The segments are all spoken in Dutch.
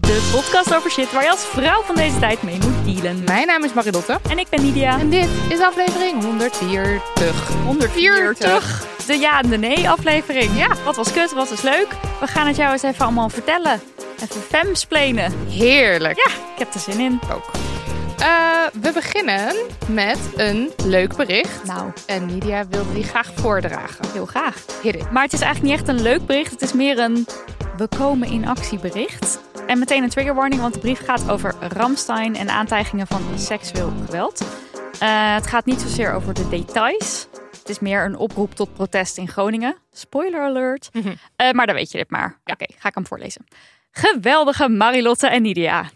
De podcast over shit waar je als vrouw van deze tijd mee moet dealen. Mijn naam is Marilotte. En ik ben Nidia. En dit is aflevering 140. 140. De ja en de nee aflevering. Ja, wat was kut, wat was leuk. We gaan het jou eens even allemaal vertellen. Even femsplenen. Heerlijk. Ja, ik heb er zin in. Ook. Uh, we beginnen met een leuk bericht. Nou. En Nidia wilde die graag voordragen. Heel graag. Maar het is eigenlijk niet echt een leuk bericht. Het is meer een we komen in actie bericht. En meteen een trigger warning, want de brief gaat over Ramstein en aantijgingen van seksueel geweld. Uh, het gaat niet zozeer over de details. Het is meer een oproep tot protest in Groningen. Spoiler alert. Mm -hmm. uh, maar dan weet je dit maar. Ja. Oké, okay, ga ik hem voorlezen. Geweldige Marilotte en Nidia.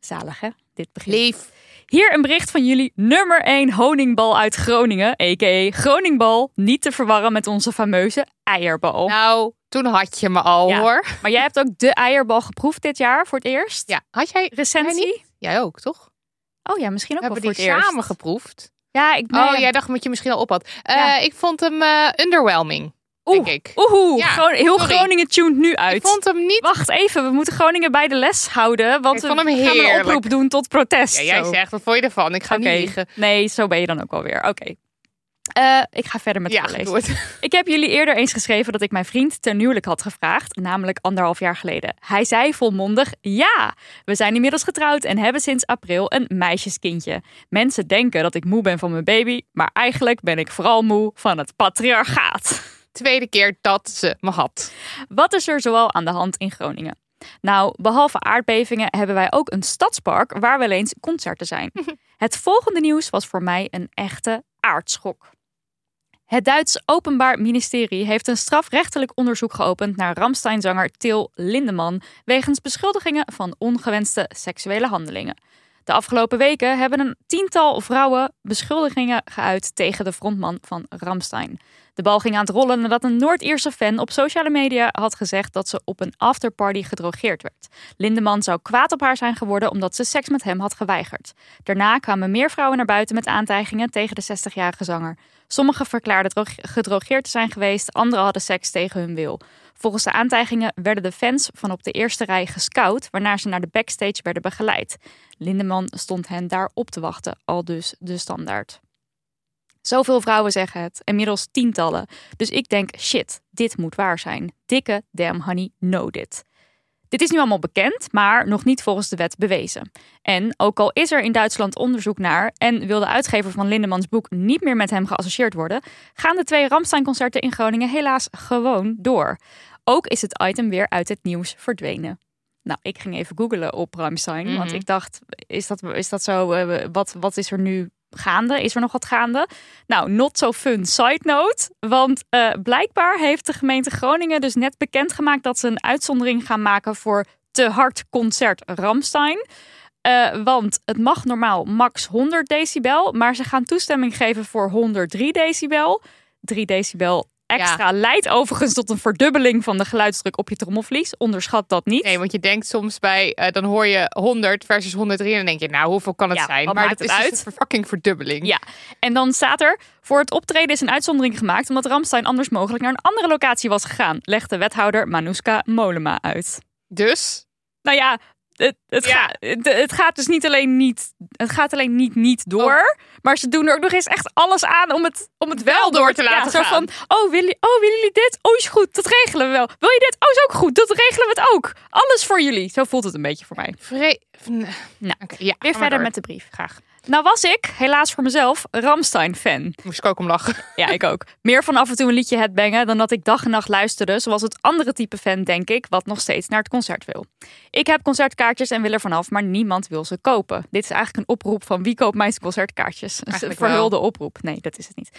Zalig hè, dit begin. Lief. Hier een bericht van jullie nummer 1 honingbal uit Groningen, a.k.a. Groningbal. Niet te verwarren met onze fameuze eierbal. Nou, toen had je me al Ja, hoor. Maar jij hebt ook de eierbal geproefd dit jaar voor het eerst. Ja, had jij Recensie? jij, ook, toch? Oh ja, misschien ook We hebben wel die voor het samen eerst. geproefd. Ja, ik nee, Oh, jij dacht dat je misschien al op had. Eh, Ja. Ik vond hem eh, underwhelming, Oeh, denk ik. Oeh, Ja, Gron- heel sorry. Groningen tuned nu uit. Ik vond hem niet... Wacht even, we moeten Groningen bij de les houden. Want Ik we vond hem gaan een oproep doen tot protest. Ja, jij Zo. zegt, wat vond je ervan? Ik ga Oké. niet liegen. Nee, zo ben je dan ook alweer. Oké. Eh, ik ga verder met Ja, voorlezen. Ik heb jullie eerder eens geschreven dat ik mijn vriend ten huwelijk had gevraagd, namelijk anderhalf jaar geleden. Hij zei volmondig ja. We zijn inmiddels getrouwd en hebben sinds april een meisjeskindje. Mensen denken dat ik moe ben van mijn baby, maar eigenlijk ben ik vooral moe van het patriarchaat. Tweede keer dat ze me had. Wat is er zoal aan de hand in Groningen? Nou, behalve aardbevingen hebben wij ook een stadspark waar wel eens concerten zijn. Het volgende nieuws was voor mij een echte aardschok. Het Duits Openbaar Ministerie heeft een strafrechtelijk onderzoek geopend naar Ramstein-zanger Til Lindemann wegens beschuldigingen van ongewenste seksuele handelingen. De afgelopen weken hebben een tiental vrouwen beschuldigingen geuit tegen de frontman van Ramstein. De bal ging aan het rollen nadat een Noord-Ierse fan op sociale media had gezegd dat ze op een afterparty gedrogeerd werd. Lindeman zou kwaad op haar zijn geworden omdat ze seks met hem had geweigerd. Daarna kwamen meer vrouwen naar buiten met aantijgingen tegen de 60-jarige zanger. Sommigen verklaarden gedrogeerd te zijn geweest, anderen hadden seks tegen hun wil. Volgens de aantijgingen werden de fans van op de eerste rij gescout, waarna ze naar de backstage werden begeleid. Lindeman stond hen daar op te wachten, al dus de standaard. Zoveel vrouwen zeggen het, inmiddels tientallen. Dus ik denk, shit, dit moet waar zijn. Dikke damn honey, know dit. Dit is nu allemaal bekend, maar nog niet volgens de wet bewezen. En ook al is er in Duitsland onderzoek naar en wil de uitgever van Lindemans boek niet meer met hem geassocieerd worden, gaan de twee Ramstein-concerten in Groningen helaas gewoon door. Ook is het item weer uit het nieuws verdwenen. Nou, ik ging even googlen op Ramstein, want Mhm. ik dacht, is dat, is dat zo, eh, wat, wat is er nu gaande? Is er nog wat gaande? Nou, not so fun side note. Want eh, blijkbaar heeft de gemeente Groningen dus net bekendgemaakt dat ze een uitzondering gaan maken voor te hard concert Ramstein. Eh, want het mag normaal max 100 decibel, maar ze gaan toestemming geven voor 103 decibel. 3 decibel extra leidt overigens tot een verdubbeling van de geluidsdruk op je trommelvlies. Onderschat dat niet. Nee, want je denkt soms bij, eh, dan hoor je 100 versus 103 en dan denk je, nou, hoeveel kan het Ja, zijn? Maar het het is uit? dus een fucking verdubbeling. Ja, en dan staat er... Voor het optreden is een uitzondering gemaakt... omdat Ramstein anders mogelijk naar een andere locatie was gegaan... legde wethouder Manuska Molema uit. Dus, Nou ja, het, het, Ja. Gaat, het, het gaat dus niet alleen niet... Het gaat alleen niet niet door... Maar ze doen er ook nog eens echt alles aan om het, om het wel, door te laten ja, gaan. van, oh willen, oh, willen jullie dit? Oh, is goed, dat regelen we wel. Wil je dit? Oh, is ook goed, dat regelen we het ook. Alles voor jullie. Zo voelt het een beetje voor mij. vre... Nou, ja, Weer verder door. met de brief. Graag. Nou was ik, helaas voor mezelf, Ramstein-fan. Moest ik ook om lachen. Ja, ik ook. Meer van af en toe een liedje headbangen dan dat ik dag en nacht luisterde, zoals het andere type fan, denk ik, wat nog steeds naar het concert wil. Ik heb concertkaartjes en wil er vanaf, maar niemand wil ze kopen. Dit is eigenlijk een oproep van wie koopt mijn concertkaartjes? Een verhulde oproep. Nee, dat is het niet.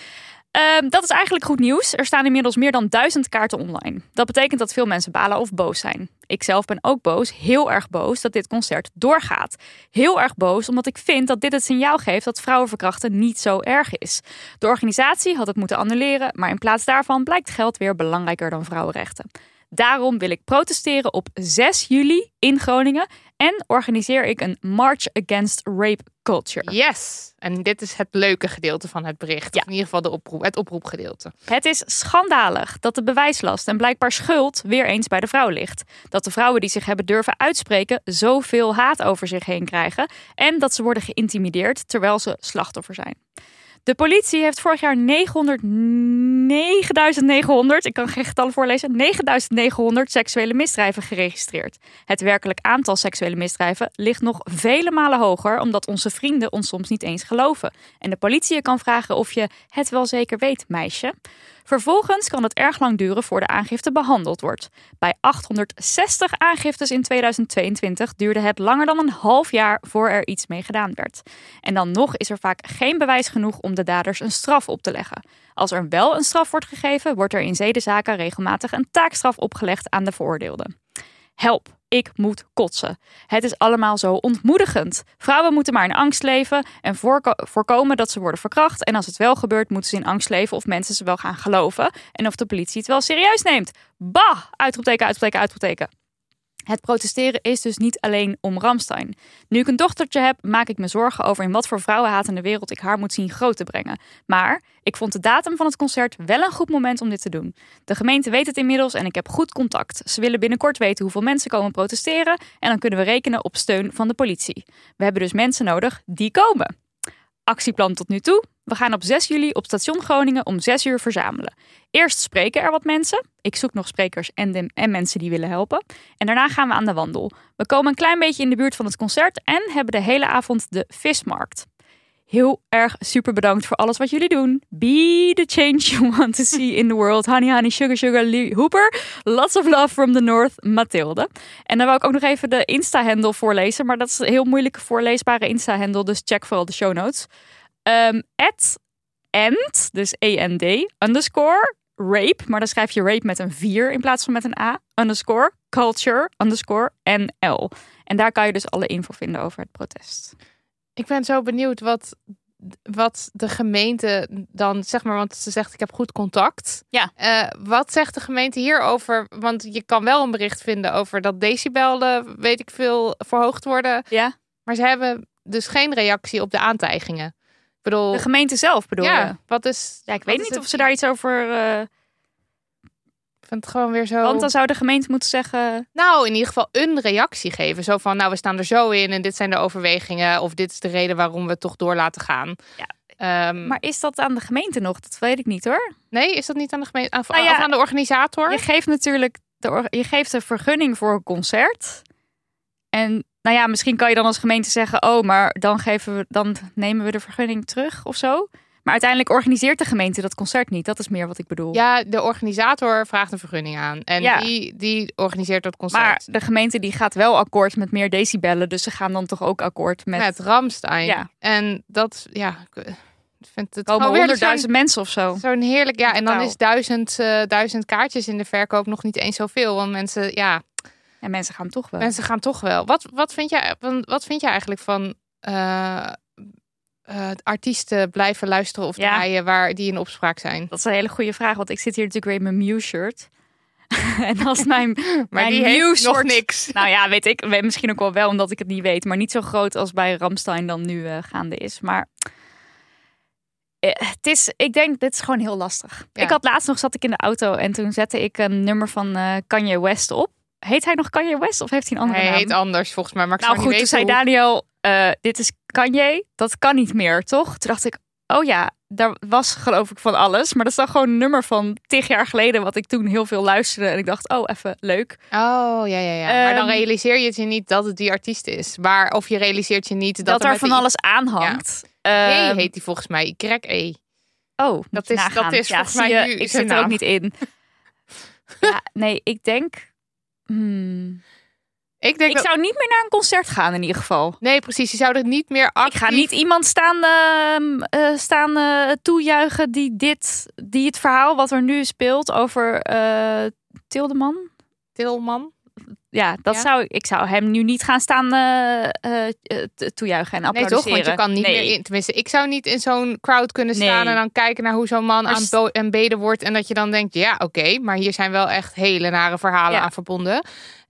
Ehm, dat is eigenlijk goed nieuws. Er staan inmiddels meer dan duizend kaarten online. Dat betekent dat veel mensen balen of boos zijn. Ik zelf ben ook boos, heel erg boos, dat dit concert doorgaat. Heel erg boos, omdat ik vind dat dit het signaal geeft dat vrouwenverkrachten niet zo erg is. De organisatie had het moeten annuleren, maar in plaats daarvan blijkt geld weer belangrijker dan vrouwenrechten. Daarom wil ik protesteren op 6 juli in Groningen en organiseer ik een March Against Rape Culture. Yes. En dit is het leuke gedeelte van het bericht. Ja. In ieder geval de oproep, het oproepgedeelte. Het is schandalig dat de bewijslast en blijkbaar schuld weer eens bij de vrouw ligt. Dat de vrouwen die zich hebben durven uitspreken zoveel haat over zich heen krijgen en dat ze worden geïntimideerd terwijl ze slachtoffer zijn. De politie heeft vorig jaar 900, 9900, ik kan geen getallen voorlezen, 9900 seksuele misdrijven geregistreerd. Het werkelijk aantal seksuele misdrijven ligt nog vele malen hoger, omdat onze vrienden ons soms niet eens geloven. En de politie je kan vragen of je het wel zeker weet, meisje. Vervolgens kan het erg lang duren voor de aangifte behandeld wordt. Bij 860 aangiftes in 2022 duurde het langer dan een half jaar voor er iets mee gedaan werd. En dan nog is er vaak geen bewijs genoeg om de daders een straf op te leggen. Als er wel een straf wordt gegeven, wordt er in zedenzaken regelmatig een taakstraf opgelegd aan de veroordeelden. Help, ik moet kotsen. Het is allemaal zo ontmoedigend. Vrouwen moeten maar in angst leven en voorko- voorkomen dat ze worden verkracht. En als het wel gebeurt, moeten ze in angst leven of mensen ze wel gaan geloven. En of de politie het wel serieus neemt. Bah! Uitroepteken, uitroepteken, uitroepteken. Het protesteren is dus niet alleen om Ramstein. Nu ik een dochtertje heb, maak ik me zorgen over in wat voor vrouwenhatende wereld ik haar moet zien groot te brengen. Maar ik vond de datum van het concert wel een goed moment om dit te doen. De gemeente weet het inmiddels en ik heb goed contact. Ze willen binnenkort weten hoeveel mensen komen protesteren en dan kunnen we rekenen op steun van de politie. We hebben dus mensen nodig die komen. Actieplan tot nu toe. We gaan op 6 juli op station Groningen om 6 uur verzamelen. Eerst spreken er wat mensen. Ik zoek nog sprekers en, en mensen die willen helpen. En daarna gaan we aan de wandel. We komen een klein beetje in de buurt van het concert en hebben de hele avond de vismarkt. Heel erg super bedankt voor alles wat jullie doen. Be the change you want to see in the world. Honey, honey, sugar, sugar, Lee Hooper. Lots of love from the north, Mathilde. En dan wil ik ook nog even de Insta-handle voorlezen. Maar dat is een heel moeilijke voorleesbare Insta-handle. Dus check vooral de show notes. Ehm at end, dus E-N-D, underscore, rape. Maar dan schrijf je rape met een 4 in plaats van met een A. Underscore, culture, underscore, NL. En daar kan je dus alle info vinden over het protest. Ik ben zo benieuwd wat, wat de gemeente dan, zeg maar, want ze zegt ik heb goed contact. Ja. Eh, wat zegt de gemeente hierover? Want je kan wel een bericht vinden over dat decibellen, weet ik veel, verhoogd worden. Ja. Maar ze hebben dus geen reactie op de aantijgingen. Ik bedoel, De gemeente zelf bedoel ja, je? wat is... Ja, ik weet niet of ze daar iets over... eh, vind het gewoon weer zo... want dan zou de gemeente moeten zeggen... Nou, in ieder geval een reactie geven. Zo van, nou, we staan er zo in en dit zijn de overwegingen. Of dit is de reden waarom we het toch door laten gaan. Ja. Ehm, Maar is dat aan de gemeente nog? Dat weet ik niet hoor. nee, is dat niet aan de gemeente? Aan, Nou ja, of aan de organisator? Je geeft natuurlijk de, je geeft een vergunning voor een concert. En nou ja, misschien kan je dan als gemeente zeggen: Oh, maar dan, geven we, dan nemen we de vergunning terug of zo. Maar uiteindelijk organiseert de gemeente dat concert niet. Dat is meer wat ik bedoel. Ja, de organisator vraagt een vergunning aan. En Ja. die, die organiseert dat concert. maar de gemeente die gaat wel akkoord met meer decibellen. Dus ze gaan dan toch ook akkoord met. met Ramstein. Ja. En dat, ja, ik vind het komen honderdduizend mensen of zo. zo'n heerlijk... Ja, en dan is duizend, eh, duizend kaartjes in de verkoop nog niet eens zoveel. Want mensen, ja, En mensen gaan toch wel. Mensen gaan toch wel. Wat, wat, vind, jij, wat, wat vind jij eigenlijk van, eh, eh, artiesten blijven luisteren of Ja. draaien waar die in opspraak zijn? Dat is een hele goede vraag, want ik zit hier natuurlijk weer in mijn Mew-shirt. en als mijn, Maar mijn die heeft nog niks. Nou ja, weet ik. weet- Misschien ook wel wel, omdat ik het niet weet. Maar niet zo groot als bij Ramstein dan nu eh, gaande is. Maar eh, het is, ik denk, dit is gewoon heel lastig. Ja. Ik had laatst nog, zat ik in de auto en toen zette ik een nummer van eh, Kanye West op. Heet hij nog Kanye West of heeft hij een andere Hij naam? heet anders volgens mij, maar ik nou zou goed, niet toen zei hoe- Daniel, eh, dit is Kanye, dat kan niet meer, toch? Toen dacht ik, oh ja, daar was geloof ik van alles. Maar dat is dan gewoon een nummer van tig jaar geleden, wat ik toen heel veel luisterde. En ik dacht, oh, even leuk. Oh, ja, ja, ja. maar dan Ehm, realiseer je het je niet dat het die artiest is. Maar of je realiseert je niet dat, Dat, er er van die- alles aan hangt. Hey, Ehm, heet die volgens mij. Y-E. Oh, Dat is- nagaan. dat is ja, volgens mij je, nu ik zit er ook naam. niet in. ja, nee, ik denk... hmm, Ik denk ik dat... zou niet meer naar een concert gaan in ieder geval. Nee, precies. Je zou er niet meer actief... Ik ga niet iemand staan, ehm, eh, staan eh, toejuichen die dit, die het verhaal wat er nu speelt over eh Tildeman. Tilman. Ja, dat Ja? zou ik zou hem nu niet gaan staan eh, te- toejuichen en Nee, applaudisseren. toch? Want je kan niet Nee. meer in. Tenminste, ik zou niet in zo'n crowd kunnen staan Nee. en dan kijken naar hoe zo'n man Maar aan en beden wordt. En dat je dan denkt, ja, oké, maar hier zijn wel echt hele nare verhalen Ja. aan verbonden.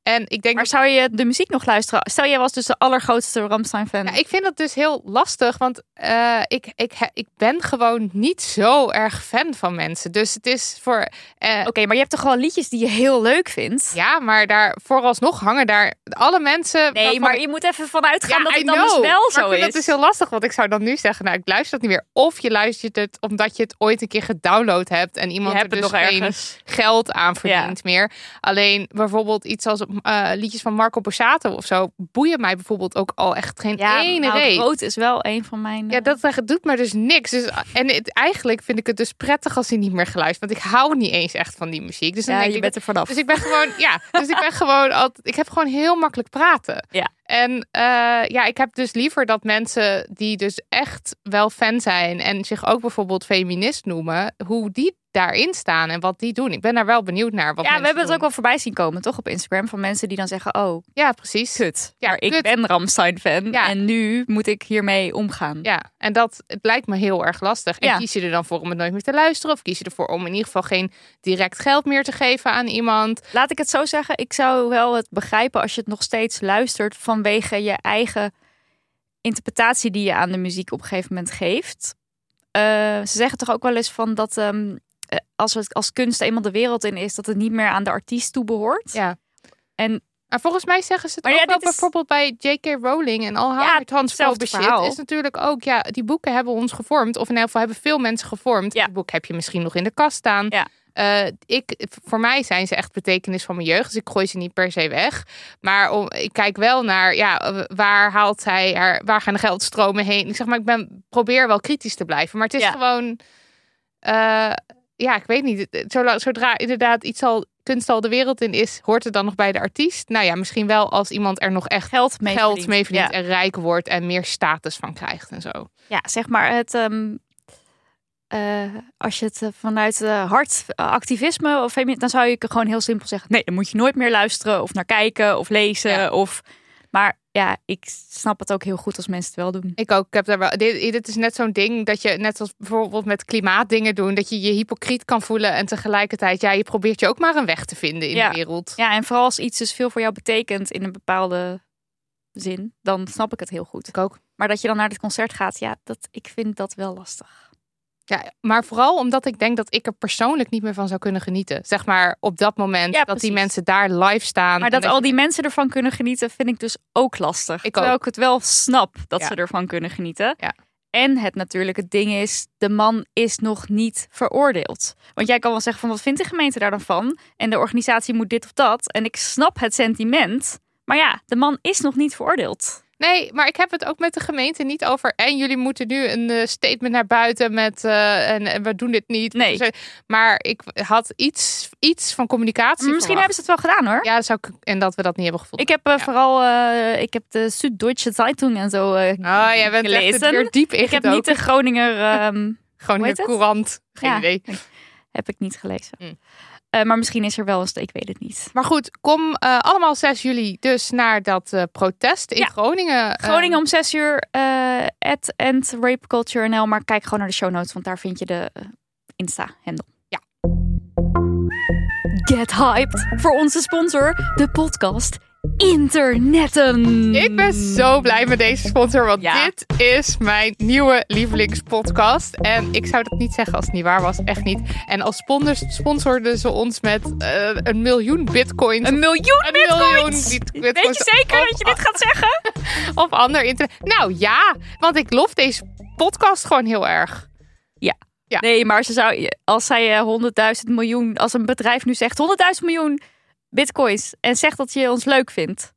En ik denk Maar zou je de muziek nog luisteren? Stel, jij was dus de allergrootste Ramstein-fan. Ja, ik vind dat dus heel lastig, want eh, ik, ik, ik ben gewoon niet zo erg fan van mensen. Dus het is voor. eh, Oké, maar je hebt toch wel liedjes die je heel leuk vindt? Ja, maar daar vooralsnog hangen daar alle mensen. Nee, maar ik- je moet even vanuit gaan Ja, dat het dan know. dus wel Maar zo ik vind is. dat dus heel lastig, want ik zou dan nu zeggen, nou, ik luister dat niet meer. Of je luistert het omdat je het ooit een keer gedownload hebt en iemand je er dus geen ergens. geld aan verdient meer. Alleen bijvoorbeeld iets als eh, liedjes van Marco Borsato of zo boeien mij bijvoorbeeld ook al echt geen Ja, ene nou, reet. rood is wel een van mijn... Ja, eh, dat, dat doet me dus niks. Dus, en het, eigenlijk vind ik het dus prettig als hij niet meer geluisterd. Want ik hou niet eens echt van die muziek. Dus dan ja, denk je ik, bent er vanaf. dus ik ben gewoon, ja, dus ik ben gewoon altijd, ik heb gewoon heel makkelijk praten. Ja. En eh, ja, ik heb dus liever dat mensen die dus echt wel fan zijn en zich ook bijvoorbeeld feminist noemen, hoe die daarin staan en wat die doen. Ik ben daar wel benieuwd naar. Wat ja, we hebben het ook wel voorbij zien komen, toch? Op Instagram van mensen die dan zeggen, oh, Ja, precies. kut. Ja, maar ik ben Ramstein-fan Ja. en nu moet ik hiermee omgaan. Ja, en dat het lijkt me heel erg lastig. En Ja. kies je er dan voor om het nooit meer te luisteren? Of kies je ervoor om in ieder geval geen direct geld meer te geven aan iemand? Laat ik het zo zeggen, ik zou wel het begrijpen als je het nog steeds luistert vanwege je eigen interpretatie die je aan de muziek op een gegeven moment geeft. Eh, ze zeggen toch ook wel eens van dat ehm, eh, als, het, als kunst eenmaal de wereld in is, dat het niet meer aan de artiest toebehoort. Ja. En Maar volgens mij zeggen ze het Maar ook ja, wel dit is- bijvoorbeeld bij J.K. Rowling en al haar Ja, transfobe shit. Is natuurlijk ook, ja, die boeken hebben ons gevormd. Of in ieder geval hebben veel mensen gevormd. Ja. Die boek heb je misschien nog in de kast staan. Ja. Eh, ik, voor mij zijn ze echt betekenis van mijn jeugd. Dus ik gooi ze niet per se weg. Maar om, ik kijk wel naar, ja, waar haalt zij haar, waar gaan de geldstromen heen? Ik zeg maar, ik ben, probeer wel kritisch te blijven. Maar het is Ja. gewoon, eh, ja, ik weet niet. Zodra, zodra inderdaad iets al, kunst al de wereld in is, hoort het dan nog bij de artiest? Nou ja, misschien wel als iemand er nog echt geld mee geld verdient. mee verdient Ja. en rijk wordt en meer status van krijgt en zo. ja, zeg maar het. ehm, eh, als je het eh, vanuit hard eh, activisme of dan zou je gewoon heel simpel zeggen: nee, dan moet je nooit meer luisteren of naar kijken of lezen. Ja. Of, maar ja, ik snap het ook heel goed als mensen het wel doen. Ik ook. Ik heb daar wel. Dit, dit is net zo'n ding dat je, net als bijvoorbeeld met klimaatdingen doen, dat je je hypocriet kan voelen en tegelijkertijd, ja, je probeert je ook maar een weg te vinden in Ja. de wereld. Ja, en vooral als iets dus veel voor jou betekent in een bepaalde zin, dan snap ik het heel goed. Ik ook. Maar dat je dan naar het concert gaat, ja, dat, ik vind dat wel lastig. Ja, maar vooral omdat ik denk dat ik er persoonlijk niet meer van zou kunnen genieten. Zeg maar op dat moment Ja, dat die mensen daar live staan. Maar dat al je- die mensen ervan kunnen genieten, vind ik dus ook lastig. Ik Terwijl ook. ik het wel snap dat Ja. ze ervan kunnen genieten. Ja. En het natuurlijk, het ding is, de man is nog niet veroordeeld. Want jij kan wel zeggen van, wat vindt de gemeente daar dan van? En de organisatie moet dit of dat. En ik snap het sentiment. Maar ja, de man is nog niet veroordeeld. Nee, maar ik heb het ook met de gemeente niet over. En jullie moeten nu een eh, statement naar buiten met. eh, en, en we doen dit niet. Nee. Maar ik had iets, iets van communicatie. Misschien verwacht. hebben ze het wel gedaan hoor. Ja, dat zou ik, en dat we dat niet hebben gevoeld. Ik heb eh, Ja. vooral, ik heb de Süddeutsche Zeitung en zo Oh, jij bent echt gelezen. weer diep ik heb niet de Groninger... heet het? courant. Geen ja, idee. Heb ik niet gelezen. Mm. Eh, maar misschien is er wel een ik weet het niet. Maar goed, kom eh, allemaal 6 juli dus naar dat eh, protest in Ja. Groningen. Groningen om 6 uur, at and Rape Culture NL. Maar kijk gewoon naar de show notes, want daar vind je de Insta-handle. Ja. Get hyped voor onze sponsor, de podcast Internetten. Ik ben zo blij met deze sponsor, want Ja. dit is mijn nieuwe lievelingspodcast. En ik zou dat niet zeggen als het niet waar was, echt niet. En als sponsors sponsorden ze ons met eh, een miljoen bitcoins. Een miljoen Een bitcoins. miljoen Weet je zeker dat je dit gaat zeggen? Op ander internet. Nou ja, want ik lof deze podcast gewoon heel erg. Ja. Nee, maar ze zou, als zij eh, 100.000 miljoen, als een bedrijf nu zegt 100.000 miljoen bitcoins en zegt dat je ons leuk vindt,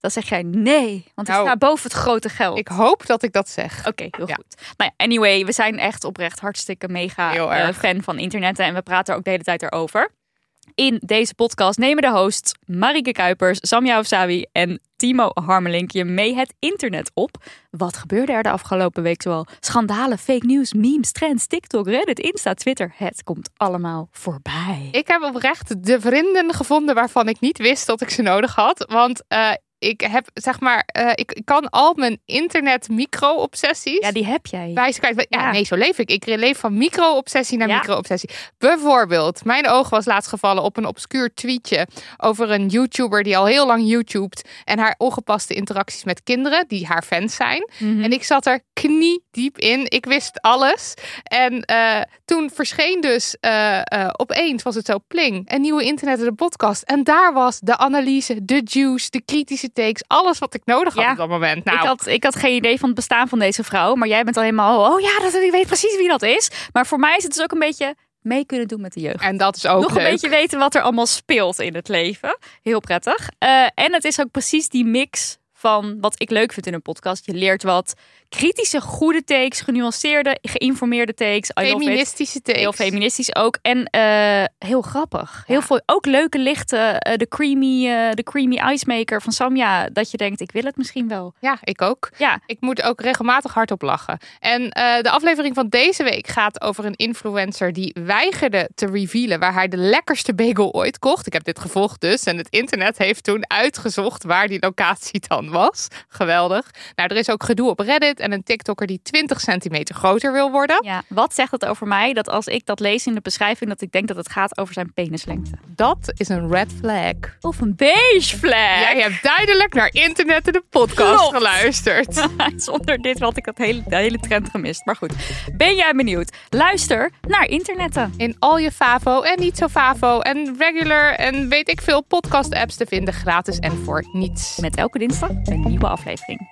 dan zeg jij nee, want ik Nou, sta boven het grote geld. Ik hoop dat ik dat zeg. Oké, heel Ja. goed. Nou ja, anyway, we zijn echt oprecht hartstikke mega eh, fan van internet en we praten er ook de hele tijd erover. In deze podcast nemen de hosts Marike Kuipers, Samja Ofsawi en Timo Harmelink je mee het internet op. Wat gebeurde er de afgelopen week zoal? Schandalen, fake news, memes, trends, TikTok, Reddit, Insta, Twitter. Het komt allemaal voorbij. Ik heb oprecht de vrienden gevonden waarvan ik niet wist dat ik ze nodig had. Want eh, ik heb, zeg maar, eh, ik, ik kan al mijn internet micro-obsessies. Ja, die heb jij. kwijt. Ja, Ja. nee, zo leef ik. Ik leef van micro-obsessie naar Ja. micro-obsessie. Bijvoorbeeld, mijn oog was laatst gevallen op een obscuur tweetje over een YouTuber die al heel lang YouTubet en haar ongepaste interacties met kinderen die haar fans zijn. Mhm. En ik zat er kniediep in. Ik wist alles. En eh, toen verscheen dus eh, opeens, was het zo pling, een nieuwe internet de podcast. En daar was de analyse, de juice, de kritische takes, alles wat ik nodig had Ja. op dat moment. Nou, Ik, had, ik had geen idee van het bestaan van deze vrouw. Maar jij bent al helemaal, oh ja, dat, ik weet precies wie dat is. Maar voor mij is het dus ook een beetje mee kunnen doen met de jeugd. en dat is ook Nog leuk. een beetje weten wat er allemaal speelt in het leven. Heel prettig. Eh, en het is ook precies die mix van wat ik leuk vind in een podcast. Je leert wat kritische, goede takes, genuanceerde, geïnformeerde takes. Feministische takes. Heel feministisch ook. En eh, heel grappig. Heel veel, ook leuke lichten. eh, de, creamy, eh, de creamy icemaker van Samja. Dat je denkt, ik wil het misschien wel. Ja, ik ook. Ja, Ik moet ook regelmatig hardop lachen. En de aflevering van deze week gaat over een influencer die weigerde te revealen waar hij de lekkerste bagel ooit kocht. Ik heb dit gevolgd dus. En het internet heeft toen uitgezocht waar die locatie dan was. Geweldig. Nou, er is ook gedoe op Reddit en een TikToker die 20 centimeter groter wil worden. Ja, wat zegt het over mij dat als ik dat lees in de beschrijving, dat ik denk dat het gaat over zijn penislengte? Dat is een red flag. Of een beige flag. Jij hebt duidelijk naar internet en de podcast Klopt. geluisterd. Zonder dit had ik dat hele, de hele trend gemist. Maar goed, ben jij benieuwd? Luister naar internetten. In al je Favo en niet zo Favo en regular en weet ik veel podcast apps te vinden gratis en voor niets. Met elke dinsdag een nieuwe aflevering.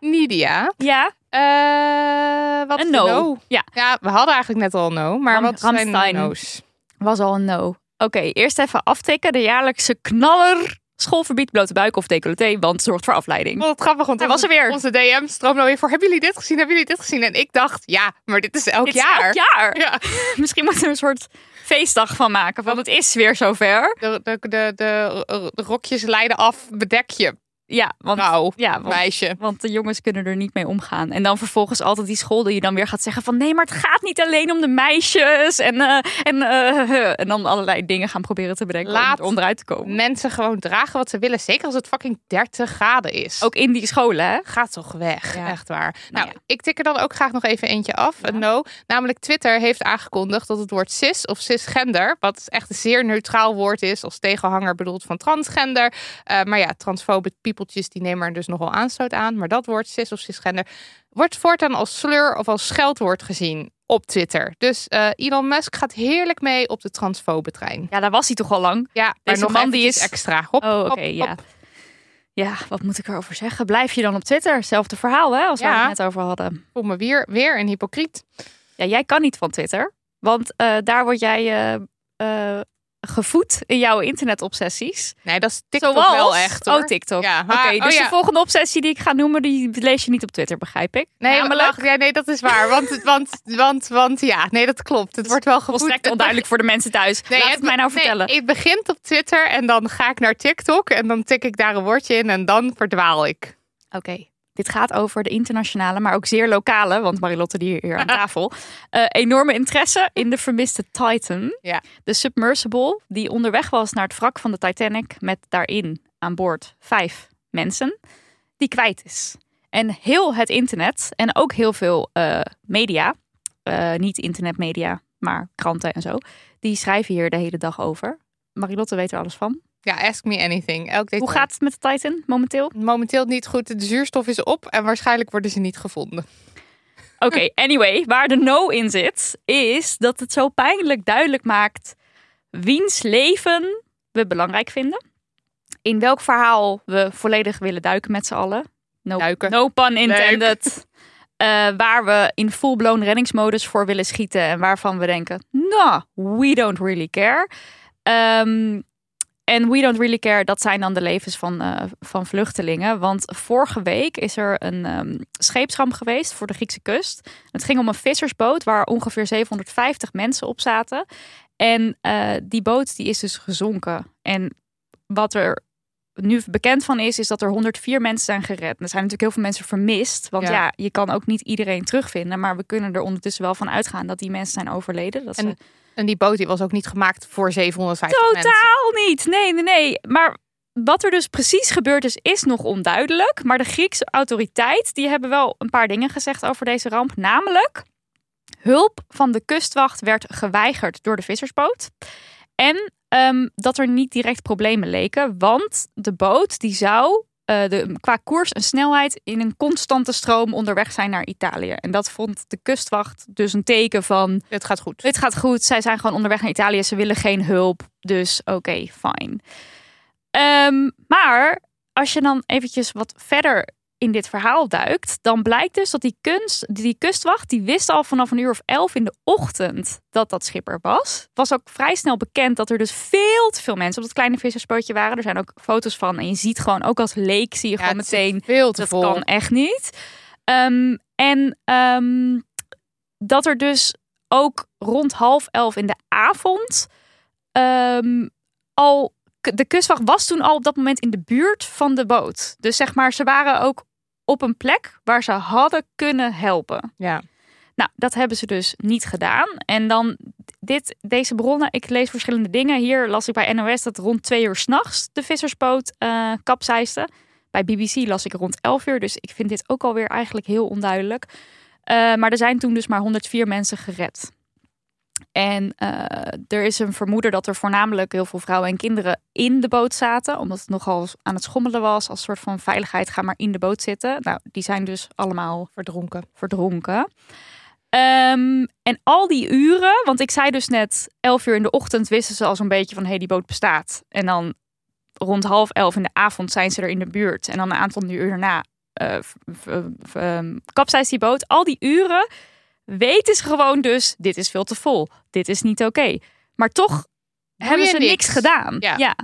Nidia, Ja, eh, wat een no. een no? Ja, Ja, we hadden eigenlijk net al een no, maar Ram- wat zijn no's? was al een no. Oké, eerst even aftikken. De jaarlijkse knaller. Schoolverbied, blote buik of decolleté, want het zorgt voor afleiding. Wat grappig, want Hij was er weer. Onze DM stroomde alweer voor. Hebben jullie dit gezien? Hebben jullie dit gezien? En ik dacht, ja, maar dit is elk Dit is jaar. elk jaar. Ja, Misschien moeten we een soort feestdag van maken. Want het is weer zover. de, de, de, de, de rokjes leiden af, bedek je, Ja, want, vrouw, ja, want, meisje. want de jongens kunnen er niet mee omgaan. En dan vervolgens altijd die school die je dan weer gaat zeggen van... nee, maar het gaat niet alleen om de meisjes. En, eh, en, eh, en dan allerlei dingen gaan proberen te bedenken Laat- om er onderuit te komen. Mensen gewoon dragen wat ze willen, zeker als het fucking 30 graden is. Ook in die scholen, hè? Gaat toch weg, Ja. echt waar. Nou, Nou ja. ik tik er dan ook graag nog even eentje af. Een no. Namelijk Twitter heeft aangekondigd dat het woord cis of cisgender, wat echt een zeer neutraal woord is, als tegenhanger bedoeld van transgender. Eh, maar ja, transfobe piepeltjes die nemen er dus nogal aanstoot aan. Maar dat woord cis of cisgender wordt voortaan als slur of als scheldwoord gezien op Twitter. Dus eh, Elon Musk gaat heerlijk mee op de transfobe trein. Ja, daar was hij toch al lang. Ja, maar Deze nog man die is- extra. Hop, Oh, oké, ja. Ja, wat moet ik erover zeggen? Blijf je dan op Twitter? Zelfde verhaal, hè? Als we Ja. het net over hadden. Voel me weer, weer een hypocriet. Ja, jij kan niet van Twitter. Want eh, daar word jij eh, gevoed in jouw internetobsessies. Nee, dat is TikTok Zoals? wel echt hoor. Oh, TikTok. Ja, Oké, dus oh ja. de volgende obsessie die ik ga noemen, die lees je niet op Twitter, begrijp ik? Nee, Namelijk, wacht, ja, nee, dat is waar. Want, want, want, want ja, nee, dat klopt. Het wordt wel gevoed. volstrekt onduidelijk voor de mensen thuis. Nee, Laat het mij nou nee, vertellen. het begint op Twitter en dan ga ik naar TikTok en dan tik ik daar een woordje in en dan verdwaal ik. Oké. Dit gaat over de internationale, maar ook zeer lokale, want Marilotte die hier aan tafel. eh, enorme interesse in de vermiste Titan. Ja. De submersible die onderweg was naar het wrak van de Titanic met daarin aan boord vijf mensen, die kwijt is. En heel het internet en ook heel veel eh, media, eh, niet internetmedia, maar kranten en zo, die schrijven hier de hele dag over. Marilotte weet er alles van. Ja, ask me anything. Elk Hoe gaat het met de Titan momenteel? Momenteel niet goed. De zuurstof is op en waarschijnlijk worden ze niet gevonden. Oké, anyway, waar de no in zit, is dat het zo pijnlijk duidelijk maakt wiens leven we belangrijk vinden. In welk verhaal we volledig willen duiken met z'n allen. No, Duiken. no pun intended. Eh, waar we in full-blown reddingsmodus voor willen schieten. En waarvan we denken, nou, we don't really care. Ehm, en we don't really care, dat zijn dan de levens van, eh, van vluchtelingen. Want vorige week is er een ehm, scheepsramp geweest voor de Griekse kust. Het ging om een vissersboot waar ongeveer 750 mensen op zaten. En eh, die boot die is dus gezonken. En wat er nu bekend van is, is dat er 104 mensen zijn gered. Er zijn natuurlijk heel veel mensen vermist. Want ja. Ja. je kan ook niet iedereen terugvinden. Maar we kunnen er ondertussen wel van uitgaan dat die mensen zijn overleden. Dat ze En En die boot die was ook niet gemaakt voor 750 mensen. Totaal niet. Nee, nee, nee. Maar wat er dus precies gebeurd is, is nog onduidelijk. Maar de Griekse autoriteit, die hebben wel een paar dingen gezegd over deze ramp. Namelijk, hulp van de kustwacht werd geweigerd door de vissersboot. En ehm, dat er niet direct problemen leken. Want de boot die zou eh, de, qua koers en snelheid in een constante stroom onderweg zijn naar Italië. En dat vond de kustwacht dus een teken van... Het gaat goed. Het gaat goed. Zij zijn gewoon onderweg naar Italië. Ze willen geen hulp. Dus oké, fijn. Ehm, maar als je dan eventjes wat verder in dit verhaal duikt, dan blijkt dus dat die, kunst, die kustwacht, die wist al vanaf een uur of elf in de ochtend dat dat schipper was. Het was ook vrij snel bekend dat er dus veel te veel mensen op dat kleine vissersbootje waren. Er zijn ook foto's van en je ziet gewoon, ook als leek zie je Ja, gewoon meteen veel te dat vol. kan echt niet. Ehm, en ehm, dat er dus ook rond half elf in de avond ehm, al. De kustwacht was toen al op dat moment in de buurt van de boot. Dus zeg maar, ze waren ook op een plek waar ze hadden kunnen helpen. Ja. Nou, dat hebben ze dus niet gedaan. En dan dit, deze bronnen, ik lees verschillende dingen. Hier las ik bij NOS dat rond twee uur s'nachts de vissersboot kapseisde. Bij BBC las ik rond 11 uur. Dus ik vind dit ook alweer eigenlijk heel onduidelijk. Eh, maar er zijn toen dus maar 104 mensen gered. En eh, er is een vermoeden dat er voornamelijk heel veel vrouwen en kinderen in de boot zaten. Omdat het nogal aan het schommelen was. Als soort van veiligheid, ga maar in de boot zitten. Nou, die zijn dus allemaal Verdronken. verdronken. Ehm, en al die uren, want ik zei dus net 11 uur in de ochtend wisten ze al zo'n beetje van hé, hey, die boot bestaat. En dan rond half elf in de avond zijn ze er in de buurt. En dan een aantal uur daarna eh, v- v- v- ehm, kapseist die boot. Al die uren weten ze gewoon dus, dit is veel te vol. Dit is niet oké. Maar toch hebben ze niks. niks gedaan. Ja.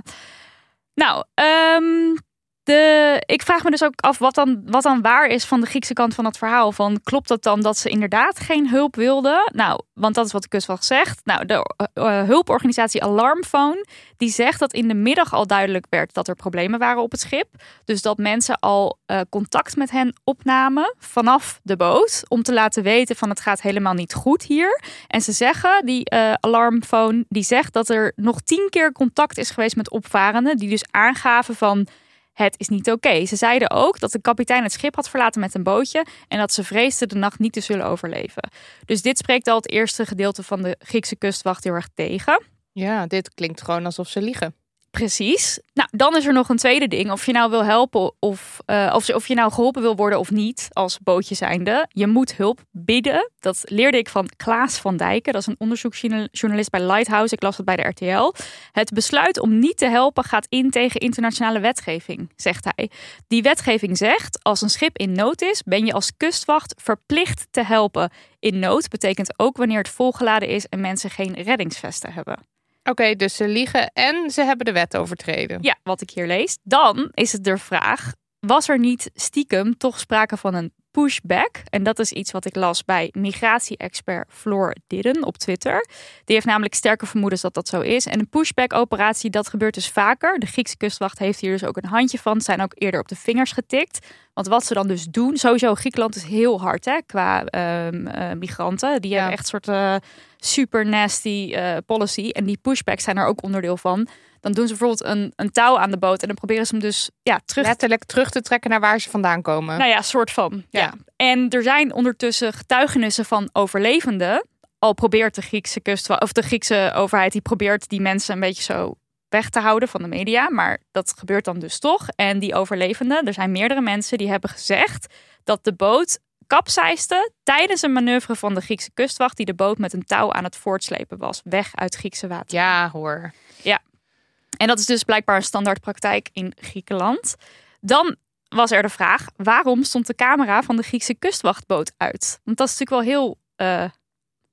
Nou, ehm, de, ik vraag me dus ook af wat dan, wat dan waar is van de Griekse kant van het verhaal. Van, klopt het dan dat ze inderdaad geen hulp wilden? Nou, want dat is wat de kustwacht zegt. Nou, de eh, eh, hulporganisatie Alarmphone, die zegt dat in de middag al duidelijk werd dat er problemen waren op het schip. Dus dat mensen al eh, contact met hen opnamen vanaf de boot. Om te laten weten van het gaat helemaal niet goed hier. En ze zeggen, die eh, Alarmphone, die zegt dat er nog tien keer contact is geweest met opvarenden. Die dus aangaven van het is niet oké. Ze zeiden ook dat de kapitein het schip had verlaten met een bootje en dat ze vreesden de nacht niet te zullen overleven. Dus dit spreekt al het eerste gedeelte van de Griekse kustwacht heel erg tegen. Ja, dit klinkt gewoon alsof ze liegen. Precies. Nou, dan is er nog een tweede ding. Of je nou wil helpen of, eh, of, of je nou geholpen wil worden of niet als bootje zijnde. Je moet hulp bieden. Dat leerde ik van Klaas van Dijken. Dat is een onderzoeksjournalist bij Lighthouse. Ik las het bij de RTL. Het besluit om niet te helpen gaat in tegen internationale wetgeving, zegt hij. Die wetgeving zegt, als een schip in nood is, ben je als kustwacht verplicht te helpen. In nood betekent ook wanneer het volgeladen is en mensen geen reddingsvesten hebben. Oké, dus ze liegen en ze hebben de wet overtreden. Ja, wat ik hier lees. Dan is het de vraag: was er niet stiekem toch sprake van een pushback? En dat is iets wat ik las bij migratie-expert Floor Didden op Twitter. Die heeft namelijk sterke vermoedens dat dat zo is. En een pushback-operatie, dat gebeurt dus vaker. De Griekse kustwacht heeft hier dus ook een handje van. Ze zijn ook eerder op de vingers getikt. Want wat ze dan dus doen, sowieso Griekenland is heel hard hè, qua ehm, eh, migranten. Die Ja. hebben echt soort eh, super nasty eh, policy. En die pushbacks zijn er ook onderdeel van. Dan doen ze bijvoorbeeld een, een touw aan de boot en dan proberen ze hem dus ja, terug Letterlijk terug te trekken naar waar ze vandaan komen. nou ja, soort van. Ja. Ja. En er zijn ondertussen getuigenissen van overlevenden. Al probeert de Griekse kust, of de Griekse overheid, die probeert die mensen een beetje zo weg te houden van de media. Maar dat gebeurt dan dus toch. En die overlevenden, er zijn meerdere mensen die hebben gezegd dat de boot kapseisde tijdens een manoeuvre van de Griekse kustwacht die de boot met een touw aan het voortslepen was, weg uit Griekse water. Ja, hoor. En dat is dus blijkbaar een standaardpraktijk in Griekenland. Dan was er de vraag: waarom stond de camera van de Griekse kustwachtboot uit? Want dat is natuurlijk wel heel eh,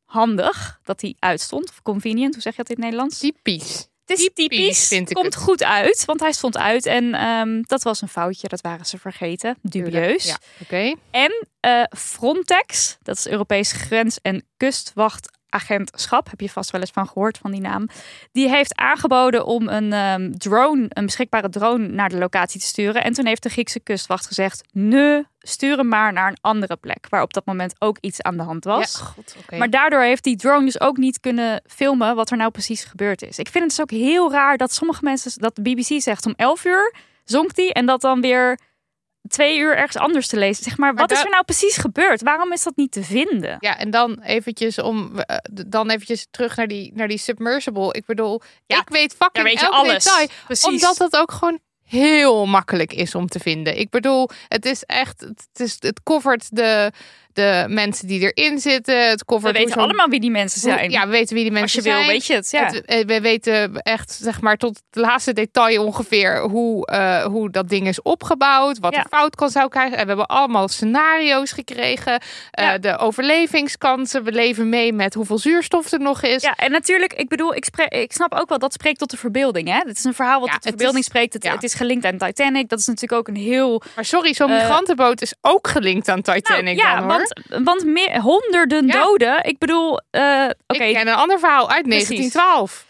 handig dat die uitstond. Of convenient, hoe zeg je dat in het Nederlands? Typisch. Het is typisch, typisch, vind ik komt het. goed uit, want hij stond uit. En ehm, dat was een foutje, dat waren ze vergeten. Dubieus. Ja, oké. En eh, Frontex, dat is Europees Grens- en Kustwachtagentschap, heb je vast wel eens van gehoord van die naam. Die heeft aangeboden om een ehm, drone, een beschikbare drone, naar de locatie te sturen. En toen heeft de Griekse kustwacht gezegd: nee, stuur hem maar naar een andere plek, waar op dat moment ook iets aan de hand was. Ja, oké. Maar daardoor heeft die drone dus ook niet kunnen filmen wat er nou precies gebeurd is. Ik vind het dus ook heel raar dat sommige mensen, dat de BBC zegt om 11 uur zonk die en dat dan weer twee uur ergens anders te lezen. Zeg maar, Maar wat is er nou precies gebeurd? Waarom is dat niet te vinden? Ja, en dan eventjes om eh, dan eventjes terug naar die, naar die submersible. Ik bedoel, Ja, ik weet fucking Daar weet je elk alles. detail. Precies. Omdat het ook gewoon heel makkelijk is om te vinden. Ik bedoel, het is echt, het, is, het covert de, de mensen die erin zitten. Het we covert hoe weten allemaal wie die mensen zijn. ja, we weten wie die Als mensen je wil, weet je het. Ja. Het- eh, we weten echt, zeg maar, tot het laatste detail ongeveer hoe, eh, hoe dat ding is opgebouwd. Wat Ja. er fout kan zou krijgen. En we hebben allemaal scenario's gekregen. Eh. De overlevingskansen. We leven mee met hoeveel zuurstof er nog is. Ja, en natuurlijk, ik bedoel, ik, ik snap ook wel dat spreekt tot de verbeelding. Hè? Het is een verhaal wat Ja, tot de verbeelding is- spreekt. Het, het is gelinkt aan Titanic. Dat is natuurlijk ook een heel Maar sorry, zo'n migrantenboot is ook gelinkt aan Titanic Nou, ja, dan. Want, want meer, honderden Ja. doden. Ik bedoel, eh, oké, Ik ken een ander verhaal uit Precies. 1912.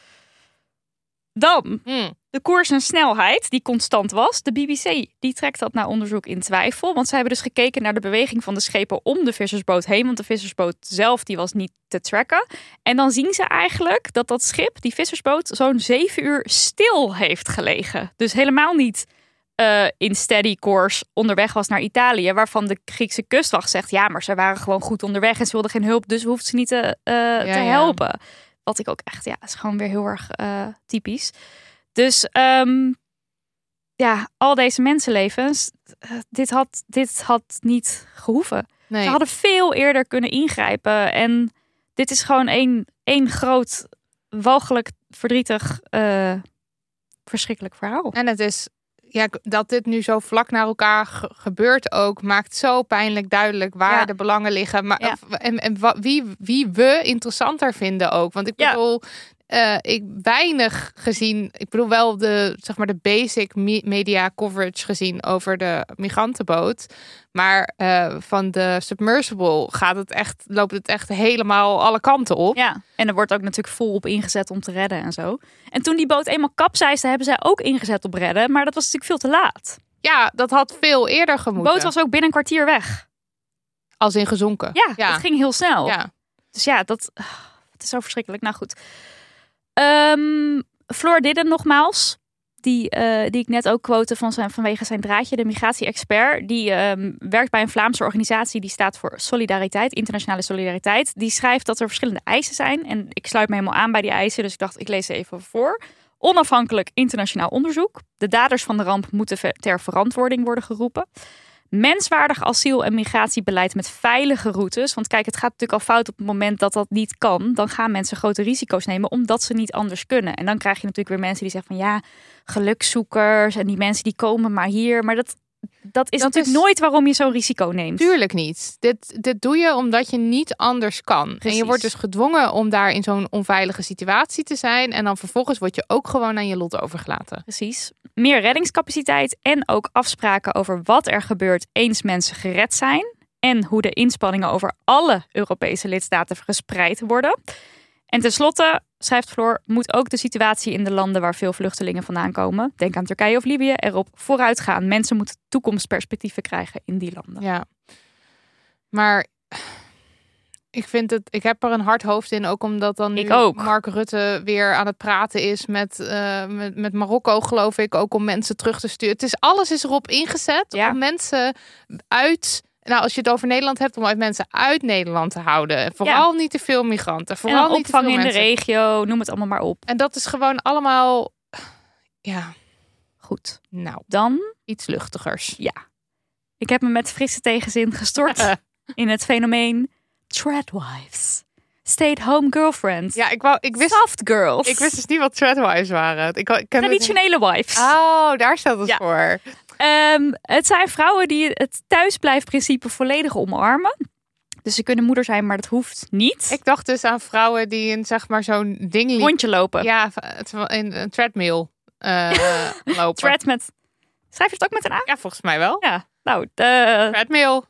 dan Hm. de koers en snelheid die constant was. De BBC die trekt dat naar onderzoek in twijfel. Want ze hebben dus gekeken naar de beweging van de schepen om de vissersboot heen. Want de vissersboot zelf die was niet te tracken. En dan zien ze eigenlijk dat dat schip, die vissersboot, zo'n zeven uur stil heeft gelegen. Dus helemaal niet eh, in steady course onderweg was naar Italië. Waarvan de Griekse kustwacht zegt, ja, maar ze waren gewoon goed onderweg en ze wilden geen hulp. Dus we hoefden ze niet te, eh, te ja. helpen. Wat ik ook echt, ja, is gewoon weer heel erg eh, typisch. Dus ehm, ja, al deze mensenlevens, dit, had, dit had niet gehoeven. Nee. Ze hadden veel eerder kunnen ingrijpen. En dit is gewoon één, één groot, walgelijk, verdrietig, verschrikkelijk verhaal. En het is ja, dat dit nu zo vlak naar elkaar ge- gebeurt ook, maakt zo pijnlijk duidelijk waar Ja. de belangen liggen. Maar, Ja. of- en en wie, wie we interessanter vinden ook. Want ik bedoel, eh, ik weinig gezien, ik bedoel wel de, zeg maar de basic me- media coverage gezien over de migrantenboot. Maar eh, van de submersible gaat het echt, loopt het echt helemaal alle kanten op. Ja, en er wordt ook natuurlijk volop ingezet om te redden en zo. En toen die boot eenmaal kapseisde, hebben zij ook ingezet op redden. Maar dat was natuurlijk veel te laat. Ja, dat had veel eerder De gemoeten. boot was ook binnen een kwartier weg. als in gezonken. Ja, Ja. het ging heel snel. Ja. Dus ja, dat ah, het is zo verschrikkelijk. Nou goed. Ehm Floor Didden nogmaals. Die, eh, die ik net ook quote van zijn, vanwege zijn draadje, de migratie-expert. Die ehm, werkt bij een Vlaamse organisatie die staat voor solidariteit, internationale solidariteit. Die schrijft dat er verschillende eisen zijn. En ik sluit me helemaal aan bij die eisen, dus ik dacht, ik lees ze even voor. Onafhankelijk internationaal onderzoek. De daders van de ramp moeten ter verantwoording worden geroepen. Menswaardig asiel- en migratiebeleid met veilige routes. Want kijk, het gaat natuurlijk al fout op het moment dat dat niet kan. Dan gaan mensen grote risico's nemen omdat ze niet anders kunnen. En dan krijg je natuurlijk weer mensen die zeggen van ja, gelukszoekers en die mensen die komen maar hier. Maar dat, dat is Dat natuurlijk is- nooit waarom je zo'n risico neemt. Tuurlijk niet. Dit, dit doe je omdat je niet anders kan. En je wordt dus gedwongen om daar in zo'n onveilige situatie te zijn. En dan vervolgens word je ook gewoon aan je lot overgelaten. Precies. Meer reddingscapaciteit en ook afspraken over wat er gebeurt eens mensen gered zijn. En hoe de inspanningen over alle Europese lidstaten gespreid worden. En tenslotte, schrijft Floor, moet ook de situatie in de landen waar veel vluchtelingen vandaan komen, denk aan Turkije of Libië, erop vooruit gaan. Mensen moeten toekomstperspectieven krijgen in die landen. Ja. Maar ik vind het, ik heb er een hard hoofd in, ook omdat dan nu ook. Mark Rutte weer aan het praten is met, eh, met, met Marokko, geloof ik, ook om mensen terug te sturen. Het is alles is erop ingezet Ja. om mensen uit. Nou, als je het over Nederland hebt, om uit mensen uit Nederland te houden. Vooral niet te veel migranten. En Vooral niet te veel opvang in de regio, noem het allemaal maar op. En dat is gewoon allemaal, ja, Goed, nou, dan iets luchtigers. Ik heb me met frisse tegenzin gestort in het fenomeen Treadwives. Stay-at-home girlfriends. Ja, ik, wou, ik, wist, Soft girls. ik wist dus niet wat threadwives waren. Ik, ik ken het- Traditionele wives. Oh, daar staat het Ja. voor. Ehm, het zijn vrouwen die het thuisblijfprincipe volledig omarmen. Dus ze kunnen moeder zijn, maar dat hoeft niet. Ik dacht dus aan vrouwen die in zeg maar zo'n ding liep. Rondje lopen. Ja, in een treadmill eh, lopen. Tread met... Schrijf je het ook met een A? Ja, volgens mij wel. Ja. Nou, de, Treadmill.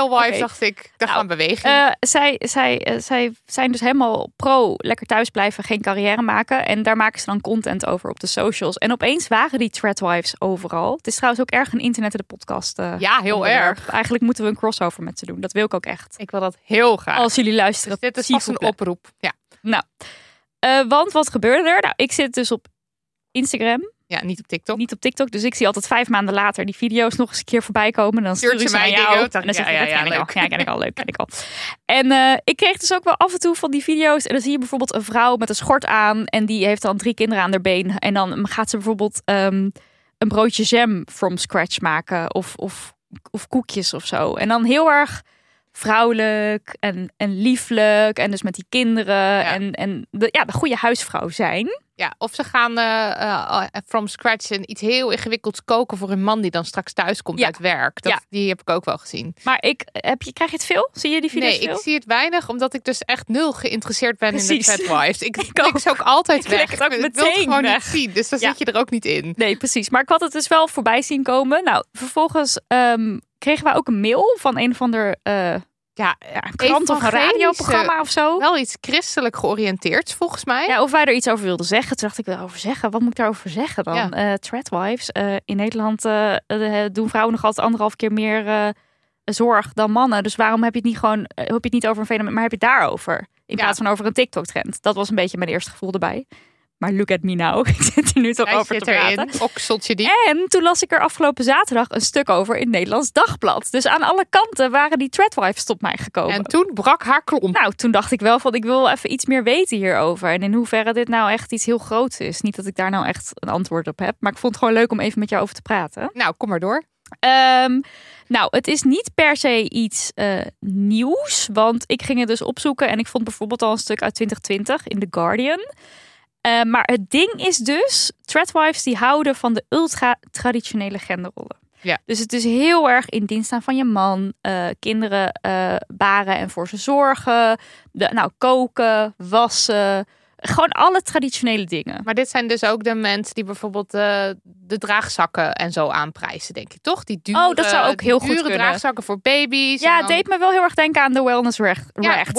Oké. dacht ik. Ik dacht Nou, aan beweging. Eh, zij, zij, eh, zij zijn dus helemaal pro lekker thuis blijven, geen carrière maken. En daar maken ze dan content over op de socials. En opeens waren die Treadwives overal. Het is trouwens ook erg een internet en de podcast. eh, ja, heel onderwerp. erg. Eigenlijk moeten we een crossover met ze doen. Dat wil ik ook echt. Ik wil dat heel graag. Als jullie luisteren. Dus dit is vast een oproep. Ja. Eh, want wat gebeurde er? Nou, ik zit dus op Instagram, ja, niet op TikTok. niet op TikTok. Dus ik zie altijd vijf maanden later die video's nog eens een keer voorbij komen. Dan stuur ik ze mij jou. En dan zeg ja, ik, ja, dat ken ja, ik al. leuk. Ja, ken ik al. Leuk, ken ik al. En eh, ik kreeg dus ook wel af en toe van die video's. En dan zie je bijvoorbeeld een vrouw met een schort aan. En die heeft dan drie kinderen aan haar been. En dan gaat ze bijvoorbeeld ehm, een broodje jam from scratch maken. Of, of, of koekjes of zo. En dan heel erg vrouwelijk en, en lieflijk. En dus met die kinderen. En, en de, ja, de goede huisvrouw zijn. Ja, of ze gaan eh, eh, from scratch een iets heel ingewikkelds koken voor een man die dan straks thuis komt Ja. uit werk. Dat, Ja. Die heb ik ook wel gezien. Maar ik, heb je, krijg je het veel? Zie je die video's Nee, veel? ik zie het weinig, omdat ik dus echt nul geïnteresseerd ben in de Treadwives. Ik, Ik klik ze ook altijd Ik weg. het ook ik wil het meteen gewoon weg. niet zien, dus dan Ja. zit je er ook niet in. Nee, precies. Maar ik had het dus wel voorbij zien komen. Nou, vervolgens ehm, kregen wij ook een mail van een of ander eh, Ja, ja, een krant of een radioprogramma of zo. wel iets christelijk georiënteerd volgens mij. Ja, of wij er iets over wilden zeggen. Toen dacht ik, daarover zeggen? Wat moet ik daarover zeggen dan? Ja. Eh Treadwives. eh, in Nederland eh, doen vrouwen nog altijd anderhalf keer meer zorg dan mannen. Dus waarom heb je het niet gewoon, heb je het niet over een fenomeen, maar heb je het daarover? In Ja. plaats van over een TikTok-trend. Dat was een beetje mijn eerste gevoel erbij. Maar look at me now. Ik zit er nu toch over te praten. okseltje diep. En toen las ik er afgelopen zaterdag een stuk over in het Nederlands Dagblad. Dus aan alle kanten waren die Treadwives tot mij gekomen. En toen brak haar klomp. Nou, toen dacht ik wel van ik wil even iets meer weten hierover. En in hoeverre dit nou echt iets heel groots is. Niet dat ik daar nou echt een antwoord op heb. Maar ik vond het gewoon leuk om even met jou over te praten. Nou, kom maar door. Ehm, nou, het is niet per se iets eh, nieuws. Want ik ging het dus opzoeken. En ik vond bijvoorbeeld al een stuk uit 2020 in The Guardian. Eh, maar het ding is dus, Treadwives die houden van de ultra-traditionele genderrollen. Ja. Dus het is heel erg in dienst staan van je man, eh, kinderen eh, baren en voor ze zorgen, de, nou, koken, wassen, gewoon alle traditionele dingen. Maar dit zijn dus ook de mensen die bijvoorbeeld eh, de draagzakken en zo aanprijzen, denk ik, toch? Die dure, Oh, dat zou ook heel goed dure kunnen. draagzakken voor baby's. Ja, het dan- deed me wel heel erg denken aan de wellness recht, ja, recht.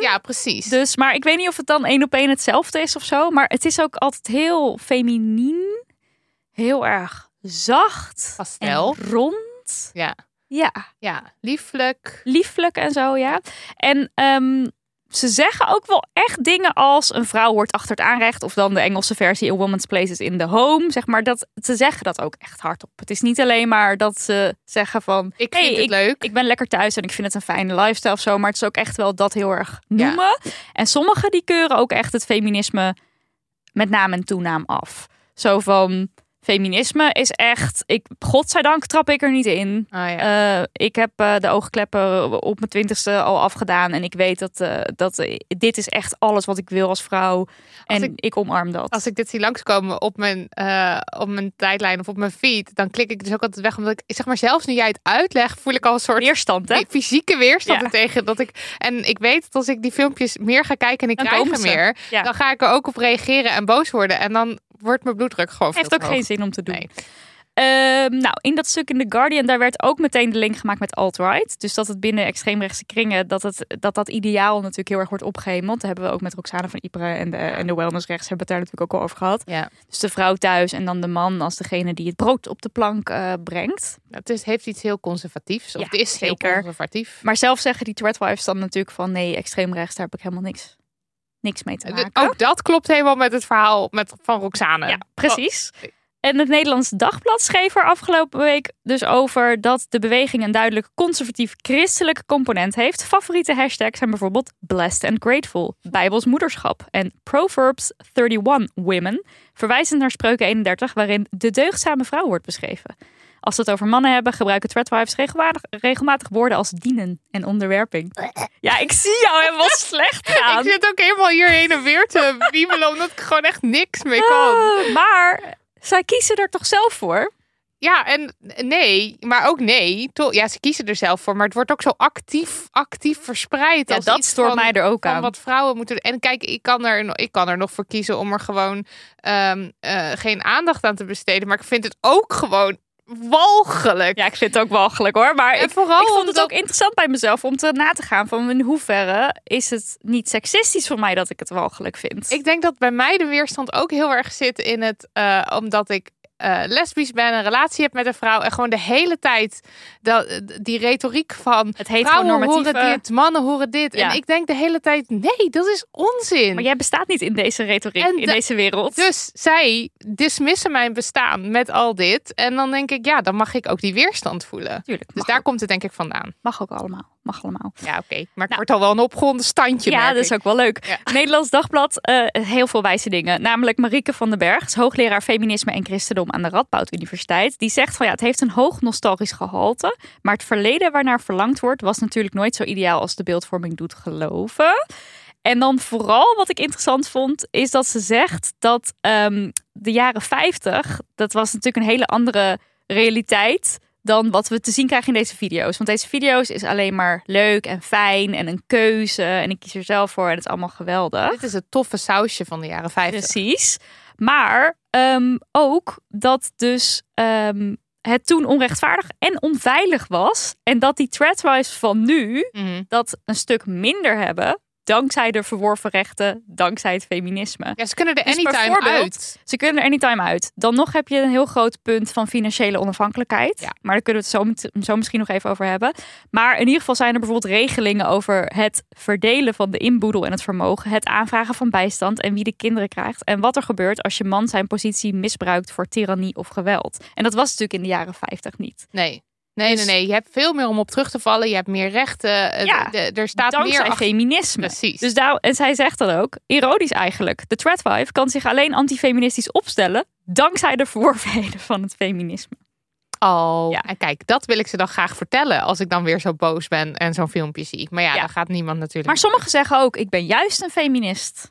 Ja, precies. Dus, maar ik weet niet of het dan één op één hetzelfde is of zo. Maar het is ook altijd heel feminien. Heel erg zacht. Pastel. En rond. Ja. Ja, ja, lieflijk. lieflijk en zo, ja. En ehm, ze zeggen ook wel echt dingen als een vrouw wordt achter het aanrecht. Of dan de Engelse versie, a woman's place is in the home. Zeg maar, dat, ze zeggen dat ook echt hardop. Het is niet alleen maar dat ze zeggen van... Ik hey, vind het ik, leuk. ik ben lekker thuis en ik vind het een fijne lifestyle of zo. Maar het is ook echt wel dat heel erg noemen. En sommigen die keuren ook echt het feminisme met naam en toenaam af. Zo van Feminisme is echt, ik, godzijdank trap ik er niet in. Oh, ja. Eh, ik heb eh, de oogkleppen op mijn twintigste al afgedaan. En ik weet dat, eh, dat dit is echt alles wat ik wil als vrouw. En ik- ik, omarm dat. Als ik dit zie langskomen op mijn, op mijn tijdlijn of op mijn feed, dan klik ik dus ook altijd weg. Omdat ik, zeg maar, zelfs nu jij het uitlegt, voel ik al een soort Weerstand, hè? fysieke weerstand Ja. er tegen. Dat ik, en ik weet dat als ik die filmpjes meer ga kijken en ik Dan krijg er meer, Ja. dan ga ik er ook op reageren en boos worden. En dan wordt mijn bloeddruk gewoon veel Heeft ook geen zin om te doen. Nee. Ehm, nou, in dat stuk in The Guardian, daar werd ook meteen de link gemaakt met alt-right. Dus dat het binnen extreemrechtse kringen, dat, het, dat dat ideaal natuurlijk heel erg wordt opgehemeld. Daar hebben we ook met Roxane van Ypres en de, en de wellnessrechts hebben we het daar natuurlijk ook al over gehad. Ja, Dus de vrouw thuis en dan de man als degene die het brood op de plank eh, brengt. het is, heeft iets heel conservatiefs. Of Ja, het is zeker. heel conservatief. Maar zelf zeggen die threadwives dan natuurlijk van nee, extreemrechts, daar heb ik helemaal niks, niks mee te De- maken. Ook dat klopt helemaal met het verhaal met, van Roxane. Ja, precies. Oh. En het Nederlands Dagblad schreef er afgelopen week dus over dat de beweging een duidelijk conservatief-christelijk component heeft. Favoriete hashtags zijn bijvoorbeeld Blessed and Grateful, Bijbels moederschap en Proverbs 31 Women, verwijzend naar Spreuken 31, waarin de deugdzame vrouw wordt beschreven. Als we het over mannen hebben, gebruiken threadwives regelmatig, regelmatig woorden als dienen en onderwerping. Ja, ik zie jou helemaal slecht gaan. Ik zit ook helemaal hier heen en weer te wiebelen, omdat ik gewoon echt niks mee kan. Ah, maar zij kiezen er toch zelf voor? Ja, en nee, maar ook nee. Ja, ze kiezen er zelf voor, maar het wordt ook zo actief, actief verspreid. Ja, als dat stoort van- mij er ook aan. wat vrouwen moeten. En kijk, ik kan, er, ik kan er nog voor kiezen om er gewoon ehm, eh, geen aandacht aan te besteden. Maar ik vind het ook gewoon walgelijk. Ja, ik vind het ook walgelijk hoor. Maar En ik, vooral ik vond het ook interessant bij mezelf om te na te gaan van in hoeverre is het niet seksistisch voor mij dat ik het walgelijk vind. Ik denk dat bij mij de weerstand ook heel erg zit in het, eh, omdat ik eh, lesbisch ben, een relatie heb met een vrouw en gewoon de hele tijd dat, die retoriek van het heet vrouwen horen dit, mannen horen dit. Ja. En ik denk de hele tijd, nee, dat is onzin. Maar jij bestaat niet in deze retoriek, En in de- deze wereld. Dus zij dismissen mijn bestaan met al dit. En dan denk ik, ja, dan mag ik ook die weerstand voelen. Tuurlijk, Dus daar ook, komt het denk ik vandaan. mag ook allemaal. Mag allemaal. Ja, oké. Maar ik Nou. word al wel een opgeronde standje. Ja, dat is ook wel leuk. Ja. Nederlands Dagblad, eh, heel veel wijze dingen. Namelijk Marieke van den Berg, hoogleraar feminisme en christendom aan de Radboud Universiteit. Die zegt van ja, het heeft een hoog nostalgisch gehalte. Maar het verleden waarnaar verlangd wordt, was natuurlijk nooit zo ideaal als de beeldvorming doet geloven. En dan vooral wat ik interessant vond, is dat ze zegt dat ehm, de jaren 50, dat was natuurlijk een hele andere realiteit dan wat we te zien krijgen in deze video's. Want deze video's is alleen maar leuk en fijn en een keuze. En ik kies er zelf voor en het is allemaal geweldig. Dit is het toffe sausje van de jaren 50. Precies. Maar ehm, ook dat dus ehm, het toen onrechtvaardig en onveilig was. En dat die threadwise van nu Mhm. dat een stuk minder hebben. Dankzij de verworven rechten, dankzij het feminisme. Ja, ze kunnen er Dus anytime uit. Ze kunnen er anytime uit. Dan nog heb je een heel groot punt van financiële onafhankelijkheid. Ja. Maar daar kunnen we het zo, zo misschien nog even over hebben. Maar in ieder geval zijn er bijvoorbeeld regelingen over het verdelen van de inboedel en het vermogen. Het aanvragen van bijstand en wie de kinderen krijgt. En wat er gebeurt als je man zijn positie misbruikt voor tirannie of geweld. En dat was natuurlijk in de jaren 50 niet. Nee. Nee, Dus- nee, nee. Je hebt veel meer om op terug te vallen. Je hebt meer rechten. Eh, Ja, de- de- er staat Dankzij meer achter. feminisme. Precies. Dus daar, en zij zegt dan ook, ironisch eigenlijk, de threadwife kan zich alleen antifeministisch opstellen dankzij de verworvenheden van het feminisme. Oh, Ja. en kijk, dat wil ik ze dan graag vertellen als ik dan weer zo boos ben en zo'n filmpje zie. Maar ja, Ja. dan gaat niemand natuurlijk. Maar sommigen zeggen ook, ik ben juist een feminist.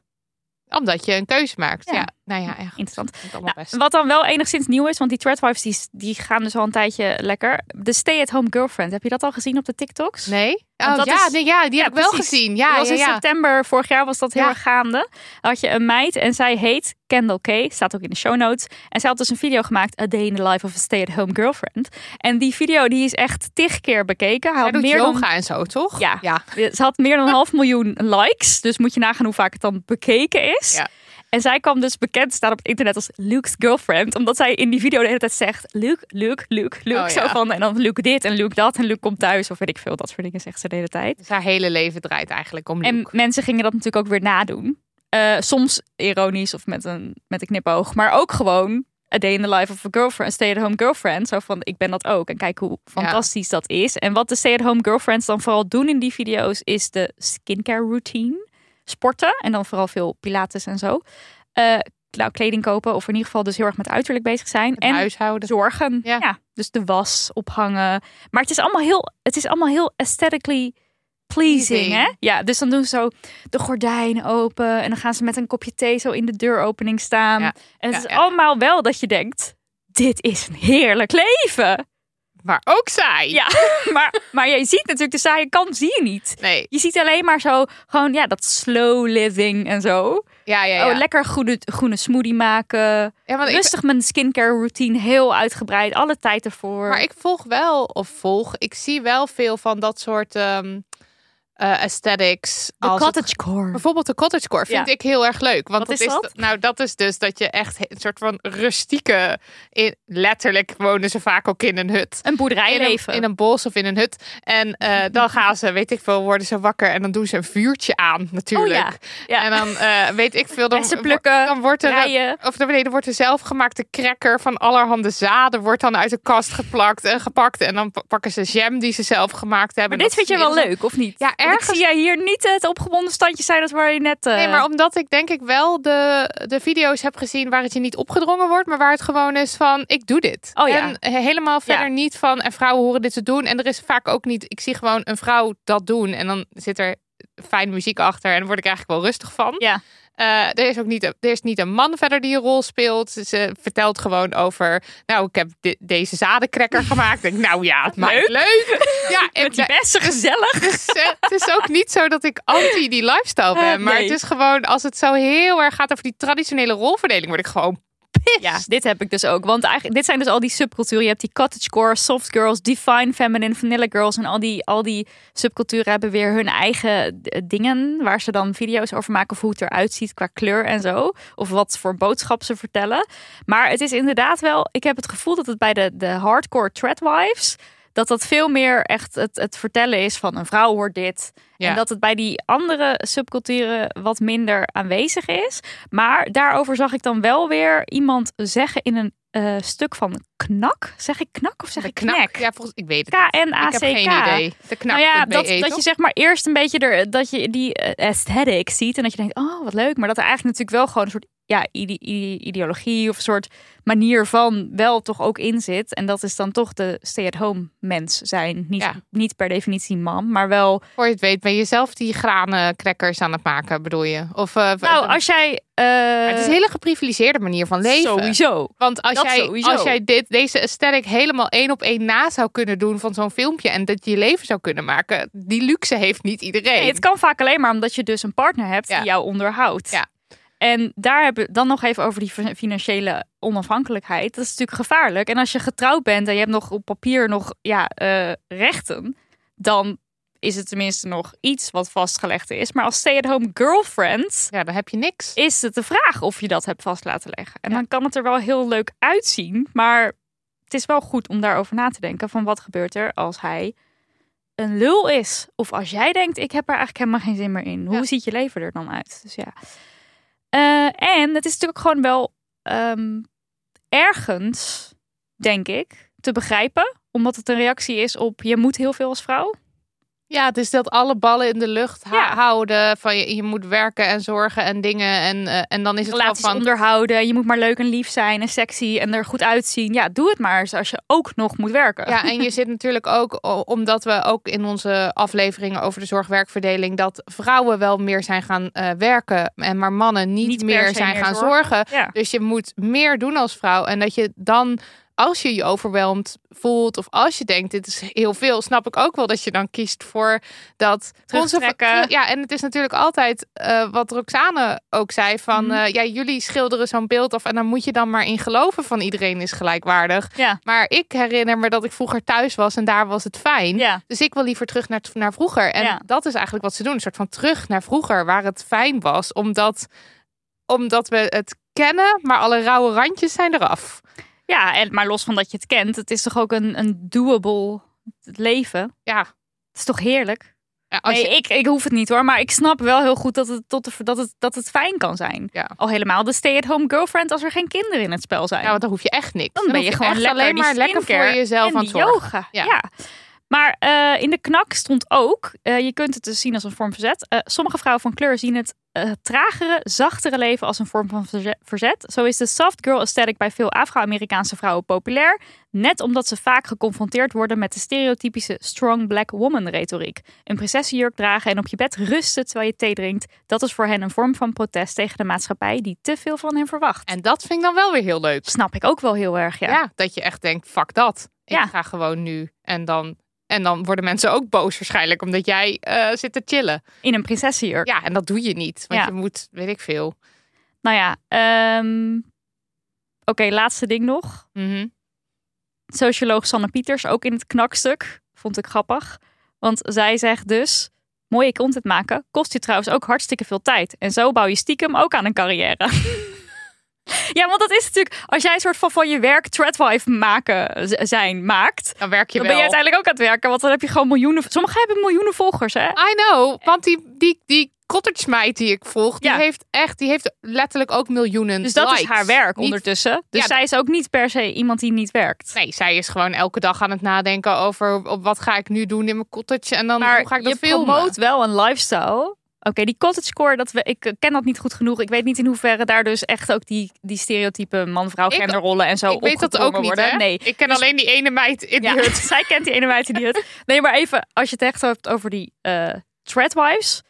Omdat je een keuze maakt. Ja. Ja, nou ja, echt. Interessant. Nou, best. wat dan wel enigszins nieuw is, want die threadwives die, die gaan dus al een tijdje lekker. De stay-at-home girlfriend, heb je dat al gezien op de TikToks? Nee? Oh, dat ja, is- nee, ja, die Ja, heb ik wel precies. gezien. Ja, dat was ja, in ja. september vorig jaar was dat heel erg gaande. Dan had je een meid en zij heet Kendall Kay, staat ook in de show notes. En zij had dus een video gemaakt, A Day in the Life of a Stay-at-Home Girlfriend. En die video die is echt tig keer bekeken. Hij had doet meer dan yoga en zo, toch? Ja. ja. Ze had meer dan een half miljoen likes. Dus moet je nagaan hoe vaak het dan bekeken is. Ja. En zij kwam dus bekend staan op het internet als Luke's girlfriend. Omdat zij in die video de hele tijd zegt... Luke, Luke, Luke, Luke. Oh, Zo ja. van, en dan Luke dit en Luke dat. En Luke komt thuis of weet ik veel. Dat soort dingen zegt ze de hele tijd. Dus haar hele leven draait eigenlijk om En Luke. mensen gingen dat natuurlijk ook weer nadoen. Eh, soms ironisch of met een, met een knipoog. Maar ook gewoon... A day in the life of a girlfriend, a stay-at-home girlfriend. Zo van, ik ben dat ook. En kijk hoe fantastisch dat is. En wat de stay-at-home girlfriends dan vooral doen in die video's... is de skincare routine. Sporten. En dan vooral veel pilates en zo. Eh, nou, kleding kopen. Of in ieder geval dus heel erg met uiterlijk bezig zijn. En huishouden. zorgen. Ja. Ja. dus de was ophangen. Maar het is allemaal heel, het is allemaal heel aesthetically pleasing, hè? Ja, dus dan doen ze zo de gordijnen open en dan gaan ze met een kopje thee zo in de deuropening staan. Ja. En het Ja, is allemaal wel dat je denkt, dit is een heerlijk leven. Maar ook saai. Ja, maar, maar je ziet natuurlijk de saaie kant zie je niet. Nee. Je ziet alleen maar zo gewoon ja, dat slow living en zo. Ja, ja, ja. Oh, lekker groene, groene smoothie maken. ja want ik, Rustig mijn skincare routine heel uitgebreid. Alle tijd ervoor. maar ik volg wel, of volg, ik zie wel veel van dat soort ehm, eh, aesthetics. de cottagecore. Bijvoorbeeld de cottagecore vind Ja. ik heel erg leuk. Want Wat dat is nou, dat is dus dat je echt een soort van rustieke. In, letterlijk wonen ze vaak ook in een hut. Een In boerderijleven. een, in een bos of in een hut. En eh, dan gaan ze, weet ik veel, worden ze wakker. En dan doen ze een vuurtje aan, natuurlijk. Oh ja. En dan eh, weet ik veel. Dan, Bessen plukken, dan wordt er. rijden. Of dan, nee, er wordt een zelfgemaakte cracker van allerhande zaden. Wordt dan uit de kast geplakt en gepakt. En dan pa- pakken ze jam die ze zelf gemaakt hebben. Maar dit vind je wel ze- leuk, of niet? Ja, ergens- Ik zie jij hier niet het opgewonden standje zijn als waar je net... eh, Nee, maar omdat ik denk ik wel de, de video's heb gezien waar het je niet opgedrongen wordt, maar waar het gewoon is van ik doe dit. Oh ja. En he- helemaal verder niet van en vrouwen horen dit te doen. En er is vaak ook niet, ik zie gewoon een vrouw dat doen en dan zit er fijn muziek achter en daar word ik eigenlijk wel rustig van. Ja. Eh, er is ook niet, er is niet een man verder die een rol speelt. Ze vertelt gewoon over, nou, ik heb deze zadencracker gemaakt. Ik denk, nou ja, het maakt leuk. Ja, en Met die gezellig. dus, eh, het is ook niet zo dat ik anti die lifestyle ben. Maar het is gewoon, als het zo heel erg gaat over die traditionele rolverdeling, word ik gewoon Ja, dit heb ik dus ook. Want eigenlijk, dit zijn dus al die subculturen. Je hebt die cottagecore, soft girls, divine feminine, vanilla girls. En al die, al die subculturen hebben weer hun eigen eh, dingen. Waar ze dan video's over maken. Of hoe het eruit ziet qua kleur en zo. Of wat voor boodschap ze vertellen. Maar het is inderdaad wel... Ik heb het gevoel dat het bij de, de hardcore threadwives... Dat dat veel meer echt het, het vertellen is van een vrouw hoort dit. Ja. En dat het bij die andere subculturen wat minder aanwezig is. Maar daarover zag ik dan wel weer iemand zeggen in een eh, stuk van knak. Zeg ik knak of zeg De ik knak. knak? Ja, volgens ik weet het. K-N-A-C-K. Ik heb geen idee. De knak. Nou ja, dat, BE, dat je zeg maar eerst een beetje er, dat je die eh, aesthetic ziet en dat je denkt, oh wat leuk, maar dat er eigenlijk natuurlijk wel gewoon een soort ja, ide- ide- ideologie of een soort manier van wel toch ook in zit. En dat is dan toch de stay-at-home mens zijn. Niet, Ja. niet per definitie man, maar wel. Voor je het weet ben je zelf die granencrackers aan het maken, bedoel je? Of, eh, Nou, als jij. eh, het is een hele geprivilegeerde manier van leven. Sowieso. Want als Dat jij, sowieso. als jij dit, deze aesthetic helemaal één op één na zou kunnen doen van zo'n filmpje en dat je je leven zou kunnen maken, die luxe heeft niet iedereen. Nee, het kan vaak alleen maar omdat je dus een partner hebt Ja. die jou onderhoudt. Ja. En daar hebben we dan nog even over die fin- financiële onafhankelijkheid. Dat is natuurlijk gevaarlijk. En als je getrouwd bent en je hebt nog op papier nog ja, eh, rechten, dan is het tenminste nog iets wat vastgelegd is. Maar als stay-at-home girlfriend Ja, dan heb je niks. is het de vraag of je dat hebt vast laten leggen. En Ja. dan kan het er wel heel leuk uitzien, maar het is wel goed om daarover na te denken van wat gebeurt er als hij een lul is. Of als jij denkt, ik heb er eigenlijk helemaal geen zin meer in. Hoe Ja. ziet je leven er dan uit? Dus ja. Eh, en het is natuurlijk gewoon wel ehm, ergens, denk ik, te begrijpen. Omdat het een reactie is op je moet heel veel als vrouw. Ja, het is dat alle ballen in de lucht ha- Ja. houden. Van je, je moet werken en zorgen en dingen. En, eh, en dan is het Relaties van... onderhouden. Je moet maar leuk en lief zijn en sexy en er goed uitzien. Ja, doe het maar eens als je ook nog moet werken. Ja, en je zit natuurlijk ook, omdat we ook in onze afleveringen over de zorgwerkverdeling, dat vrouwen wel meer zijn gaan eh, werken en maar mannen niet, meer zijn meer gaan zorgen. zorgen. Ja. Dus je moet meer doen als vrouw. En dat je dan, als je je overweldigd voelt, of als je denkt, dit is heel veel, snap ik ook wel dat je dan kiest voor dat Terugtrekken. Ja, en het is natuurlijk altijd eh, wat Roxane ook zei: van Mhm. eh, ja, jullie schilderen zo'n beeld af en dan moet je dan maar in geloven van iedereen is gelijkwaardig. Ja. Maar ik herinner me dat ik vroeger thuis was en daar was het fijn. Ja. Dus ik wil liever terug naar, naar vroeger. En Ja. dat is eigenlijk wat ze doen. Een soort van terug naar vroeger, waar het fijn was. Omdat, omdat we het kennen, maar alle rauwe randjes zijn eraf. Ja, en, maar los van dat je het kent, het is toch ook een, een doable leven. Ja, Het is toch heerlijk? ja, als nee, ik, ik hoef het niet hoor, maar ik snap wel heel goed dat het, tot de, dat het, dat het fijn kan zijn. Ja. Al helemaal de stay-at-home girlfriend als er geen kinderen in het spel zijn. ja, want dan hoef je echt niks. dan ben je gewoon alleen maar lekker voor jezelf en aan het zorgen. yoga. Ja. Ja. Maar eh, in de knak stond ook, eh, je kunt het dus zien als een vorm van zet. eh, sommige vrouwen van kleur zien het eh, tragere, zachtere leven als een vorm van verze- verzet. Zo is de soft girl aesthetic bij veel Afro-Amerikaanse vrouwen populair. Net omdat ze vaak geconfronteerd worden met de stereotypische strong black woman retoriek. Een prinsessenjurk dragen en op je bed rusten terwijl je thee drinkt. Dat is voor hen een vorm van protest tegen de maatschappij die te veel van hen verwacht. En dat vind ik dan wel weer heel leuk. snap ik ook wel heel erg, ja. Ja, dat je echt denkt, fuck dat. Ik Ja. ga gewoon nu. En dan, en dan worden mensen ook boos waarschijnlijk, omdat jij eh, zit te chillen. In een prinsessenjurk. Ja, en dat doe je niet. Want Ja. je moet, weet ik veel. Nou ja, ehm, oké, laatste ding nog. Mhm. socioloog Sanne Pieters, ook in het knakstuk. Vond ik grappig. Want zij zegt dus, mooie content maken kost je trouwens ook hartstikke veel tijd. En zo bouw je stiekem ook aan een carrière. ja, want dat is natuurlijk, als jij een soort van van je werk threadwife maken zijn maakt, Dan werk je dan ben je uiteindelijk ook aan het werken. Want dan heb je gewoon miljoenen, sommigen hebben miljoenen volgers hè. I know, want die, die, die cottage meid die ik volg, die Ja. heeft echt, die heeft letterlijk ook miljoenen Dus dat is likes. haar werk Niet- ondertussen. Dus Ja, zij is ook niet per se iemand die niet werkt. Nee, zij is gewoon elke dag aan het nadenken over op wat ga ik nu doen in mijn cottage en dan Maar hoe ga ik dat je filmen. promoot wel een lifestyle. Oké, die cottage core, dat we, ik ken dat niet goed genoeg. Ik weet niet in hoeverre daar dus echt ook die, die stereotype man-vrouw genderrollen en zo ik weet dat ook niet, worden. hè? Nee, Ik ken Dus- alleen die ene meid in ja, die hut. zij kent die ene meid in die hut. Nee, maar even, als je het echt hebt over die eh threadwives.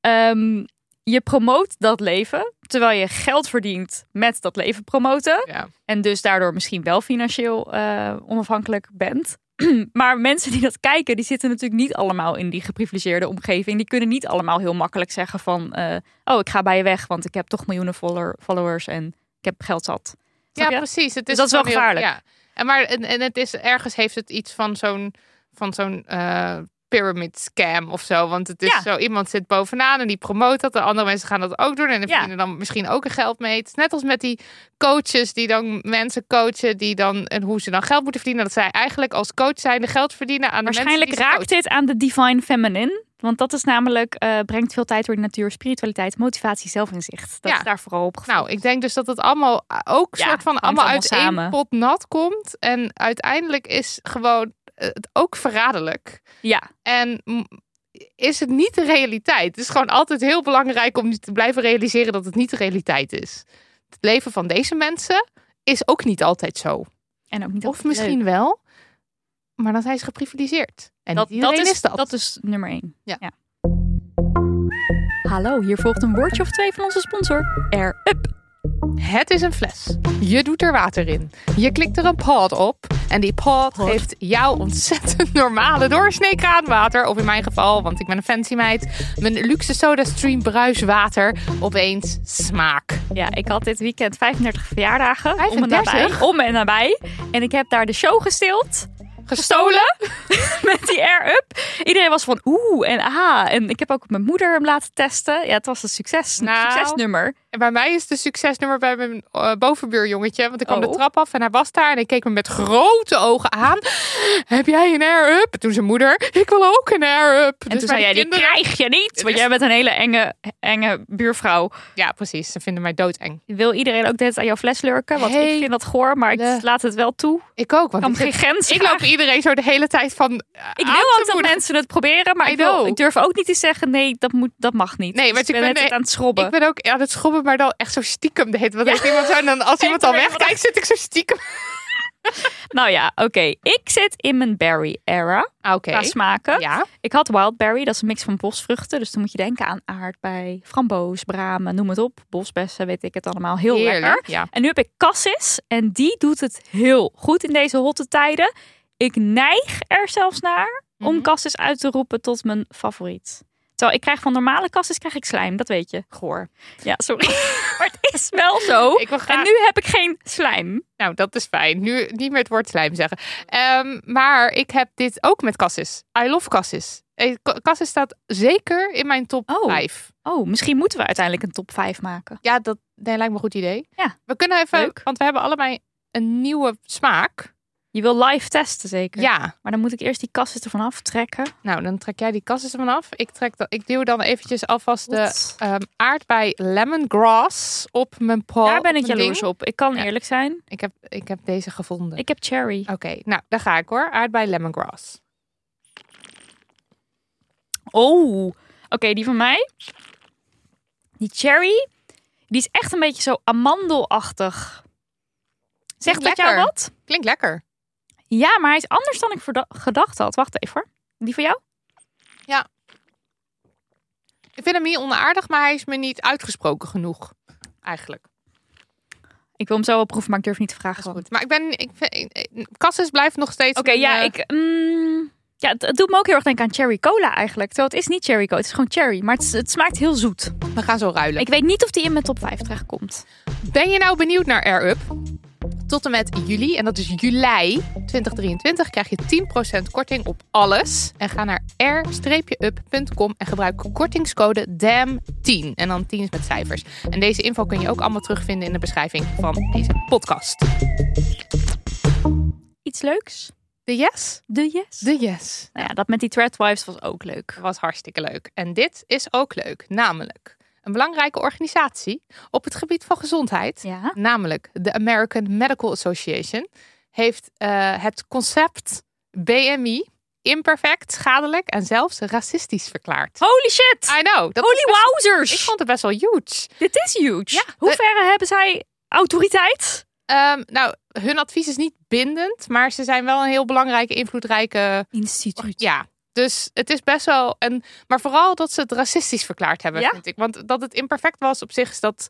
Ehm, je promoot dat leven, terwijl je geld verdient met dat leven promoten. Ja. En dus daardoor misschien wel financieel eh, onafhankelijk bent. maar mensen die dat kijken, die zitten natuurlijk niet allemaal in die geprivilegeerde omgeving. Die kunnen niet allemaal heel makkelijk zeggen van... eh, oh, ik ga bij je weg, want ik heb toch miljoenen follower- followers en ik heb geld zat. Snap Ja, je? precies. Het Dus is dat is wel heel- gevaarlijk. ja. En maar en, en het is ergens heeft het iets van zo'n van zo'n eh, pyramid scam of zo, want het is Ja. zo iemand zit bovenaan en die promoot dat, de andere mensen gaan dat ook doen en die Ja. verdienen dan misschien ook een geld mee. Het is net als met die coaches die dan mensen coachen die dan en hoe ze dan geld moeten verdienen, dat zij eigenlijk als coach zijn de geld verdienen aan de Waarschijnlijk mensen raakt dit aan de divine feminine. Want dat is namelijk, eh, brengt veel tijd door de natuur, spiritualiteit, motivatie, zelfinzicht. Dat Ja. is daar vooral op Nou, ik denk dus dat het allemaal ook Ja, soort van allemaal allemaal uit één pot nat komt. En uiteindelijk is gewoon eh, het ook verraderlijk. Ja, En is het niet de realiteit? Het is gewoon altijd heel belangrijk om te blijven realiseren dat het niet de realiteit is. Het leven van deze mensen is ook niet altijd zo. en ook niet Of misschien leuk. wel, maar dan zijn ze geprivilegeerd. En dat, dat, is dat. dat is nummer één. Ja. Hallo, hier volgt een woordje of twee van onze sponsor, Air Up. Het is een fles. Je doet er water in. Je klikt er een pod op. En die pod geeft jou ontzettend normale doorsnee kraanwater. Of in mijn geval, want ik ben een fancy meid. Mijn luxe soda stream bruiswater. Opeens smaak. Ja, ik had dit weekend 35 verjaardagen. Om en 35? nabij. Om en nabij. En ik heb daar de show gestild. Gestolen. met die Air Up. Iedereen was van oeh en ah. En ik heb ook mijn moeder hem laten testen. Ja, het was een succes, Nou, succesnummer. En bij mij is het een succesnummer bij mijn eh, bovenbuurjongetje. Want ik kwam Oh. de trap af en hij was daar. En ik keek me met grote ogen aan. Heb jij een air-up? Toen zijn moeder, ik wil ook een air-up. En toen zei jij, die krijg je niet. Want Dus- jij bent een hele enge, enge buurvrouw. Ja, precies. Ze vinden mij doodeng. Wil iedereen ook dit aan jouw fles lurken? Want Hey. ik vind dat goor, maar ik laat het wel toe. Ik ook. Ik Want ik, geen grens ik loop iedereen zo de hele tijd van eh, Ik wil ook dat mensen het proberen, maar ik, wil, ik durf ook niet te zeggen, nee, dat, moet, dat mag niet. Nee, Dus want ik ik ben de- aan het schrobben. Ik ben ook aan het schobben, maar dan echt zo stiekem de hele. Wat heeft iemand zo? En dan als iemand al wegkijkt, zit ik zo stiekem. Nou ja, oké. Ik zit in mijn berry era Oké. qua smaken. Ja. Ik had wildberry, dat is een mix van bosvruchten. Dus dan moet je denken aan aardbei, framboos, bramen, noem het op. Bosbessen, weet ik het allemaal. Heel lekker. Ja. En nu heb ik cassis en die doet het heel goed in deze hotte tijden. Ik neig er zelfs naar om Mhm. cassis uit te roepen tot mijn favoriet. Terwijl ik krijg van normale cassis krijg ik slijm, dat weet je. Goor. Ja, sorry. maar het is wel zo. Ik wil graag. En nu heb ik geen slijm. Nou, dat is fijn. Nu niet meer het woord slijm zeggen. Ehm, maar ik heb dit ook met cassis. I love cassis. Eh, Cassis staat zeker in mijn top Oh. 5. Oh, misschien moeten we uiteindelijk een top 5 maken. Ja, dat nee, lijkt me een goed idee. Ja. We kunnen even, Leuk. want we hebben allebei een nieuwe smaak. Je wil live testen zeker? Ja. Maar dan moet ik eerst die cassis ervan aftrekken. Nou, dan trek jij die cassis ervan af. Ik, trek dan, ik duw dan eventjes alvast de ehm, aardbei lemongrass op mijn pot. Daar ben ik jaloers ding. op. Ik kan Ja. eerlijk zijn. Ik heb, ik heb deze gevonden. Ik heb cherry. Oké, nou, daar ga ik hoor. Aardbei lemongrass. Oh, oké, die van mij. Die cherry, die is echt een beetje zo amandelachtig. Zegt dat jou wat? Klinkt lekker. Ja, maar hij is anders dan ik gedacht had. Wacht even hoor. Die van jou? Ik vind hem niet onaardig, maar hij is me niet uitgesproken genoeg. Eigenlijk. Ik wil hem zo wel proeven, maar ik durf niet te vragen. goed. Maar ik ben... Ik, ik, Cassis blijft nog steeds... Oké, ja, eh, ik. mm, ja, het, het doet me ook heel erg denken aan cherry cola eigenlijk. Terwijl het is niet cherry cola, het is gewoon cherry. Maar het, het smaakt heel zoet. We gaan zo ruilen. Ik weet niet of die in mijn top 5 terechtkomt. Ben je nou benieuwd naar Air Up? Tot en met juli, en dat is juli 2023, krijg je 10% korting op alles. En ga naar air-up.com en gebruik kortingscode DAM10. En dan 10 is met cijfers. En deze info kun je ook allemaal terugvinden in de beschrijving van deze podcast. Iets leuks? De yes? De yes. De yes. Nou ja, dat met die Threadwives was ook leuk. Was hartstikke leuk. En dit is ook leuk. Namelijk een belangrijke organisatie op het gebied van gezondheid. Ja. namelijk de American Medical Association, heeft eh, het concept BMI imperfect, schadelijk en zelfs racistisch verklaard. Holy shit! I know. Dat Holy best- wowzers! Ik vond het best wel huge. Dit is huge. Ja, Hoe ver hebben zij autoriteit? Ehm, nou, hun advies is niet bindend, maar ze zijn wel een heel belangrijke, invloedrijke. Instituut. Ja. Dus het is best wel een. Maar vooral dat ze het racistisch verklaard hebben, Ja? vind ik. Want dat het imperfect was op zich is dat.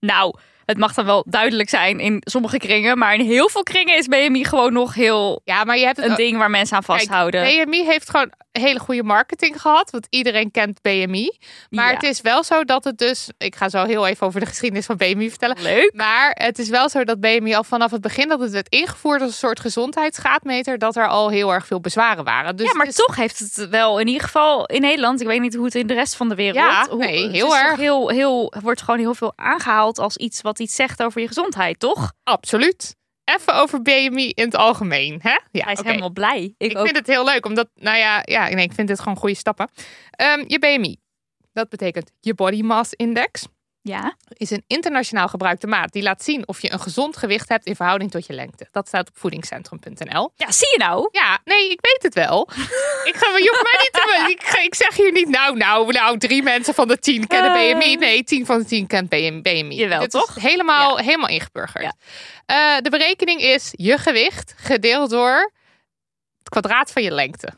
Nou, het mag dan wel duidelijk zijn in sommige kringen, maar in heel veel kringen is BMI gewoon nog heel Ja, maar je hebt een ding waar mensen aan Kijk, vasthouden. BMI heeft gewoon hele goede marketing gehad, want iedereen kent BMI. Maar Ja. het is wel zo dat het dus, ik ga zo heel even over de geschiedenis van BMI vertellen. Leuk. Maar het is wel zo dat BMI al vanaf het begin dat het werd ingevoerd als een soort gezondheidsgraadmeter, dat er al heel erg veel bezwaren waren. Dus ja, maar toch heeft het wel in ieder geval in Nederland. Ik weet niet hoe het in de rest van de wereld. Ja, hoe- nee, het heel erg. Heel, heel, wordt gewoon heel veel aangehaald als iets wat iets zegt over je gezondheid, toch? absoluut. Even over BMI in het algemeen. Hè? Ja, Hij is helemaal blij. Ik, Ik ook. vind het heel leuk, omdat, nou ja, ja nee, ik vind dit gewoon goede stappen. Ehm, je BMI, dat betekent je Body Mass Index. Ja. is een internationaal gebruikte maat die laat zien of je een gezond gewicht hebt in verhouding tot je lengte. Dat staat op voedingscentrum.nl. ja, zie je nou? Ja, nee, ik weet het wel. ik ga, je hoeft mij niet te. Ik, ga- ik zeg hier niet, nou, nou, nou, drie mensen van de tien kennen Eh. BMI. Nee, tien van de tien kent BM BMI. Jawel, Dit toch? Is helemaal, helemaal ingeburgerd. Ja. Eh, de berekening is je gewicht gedeeld door het kwadraat van je lengte.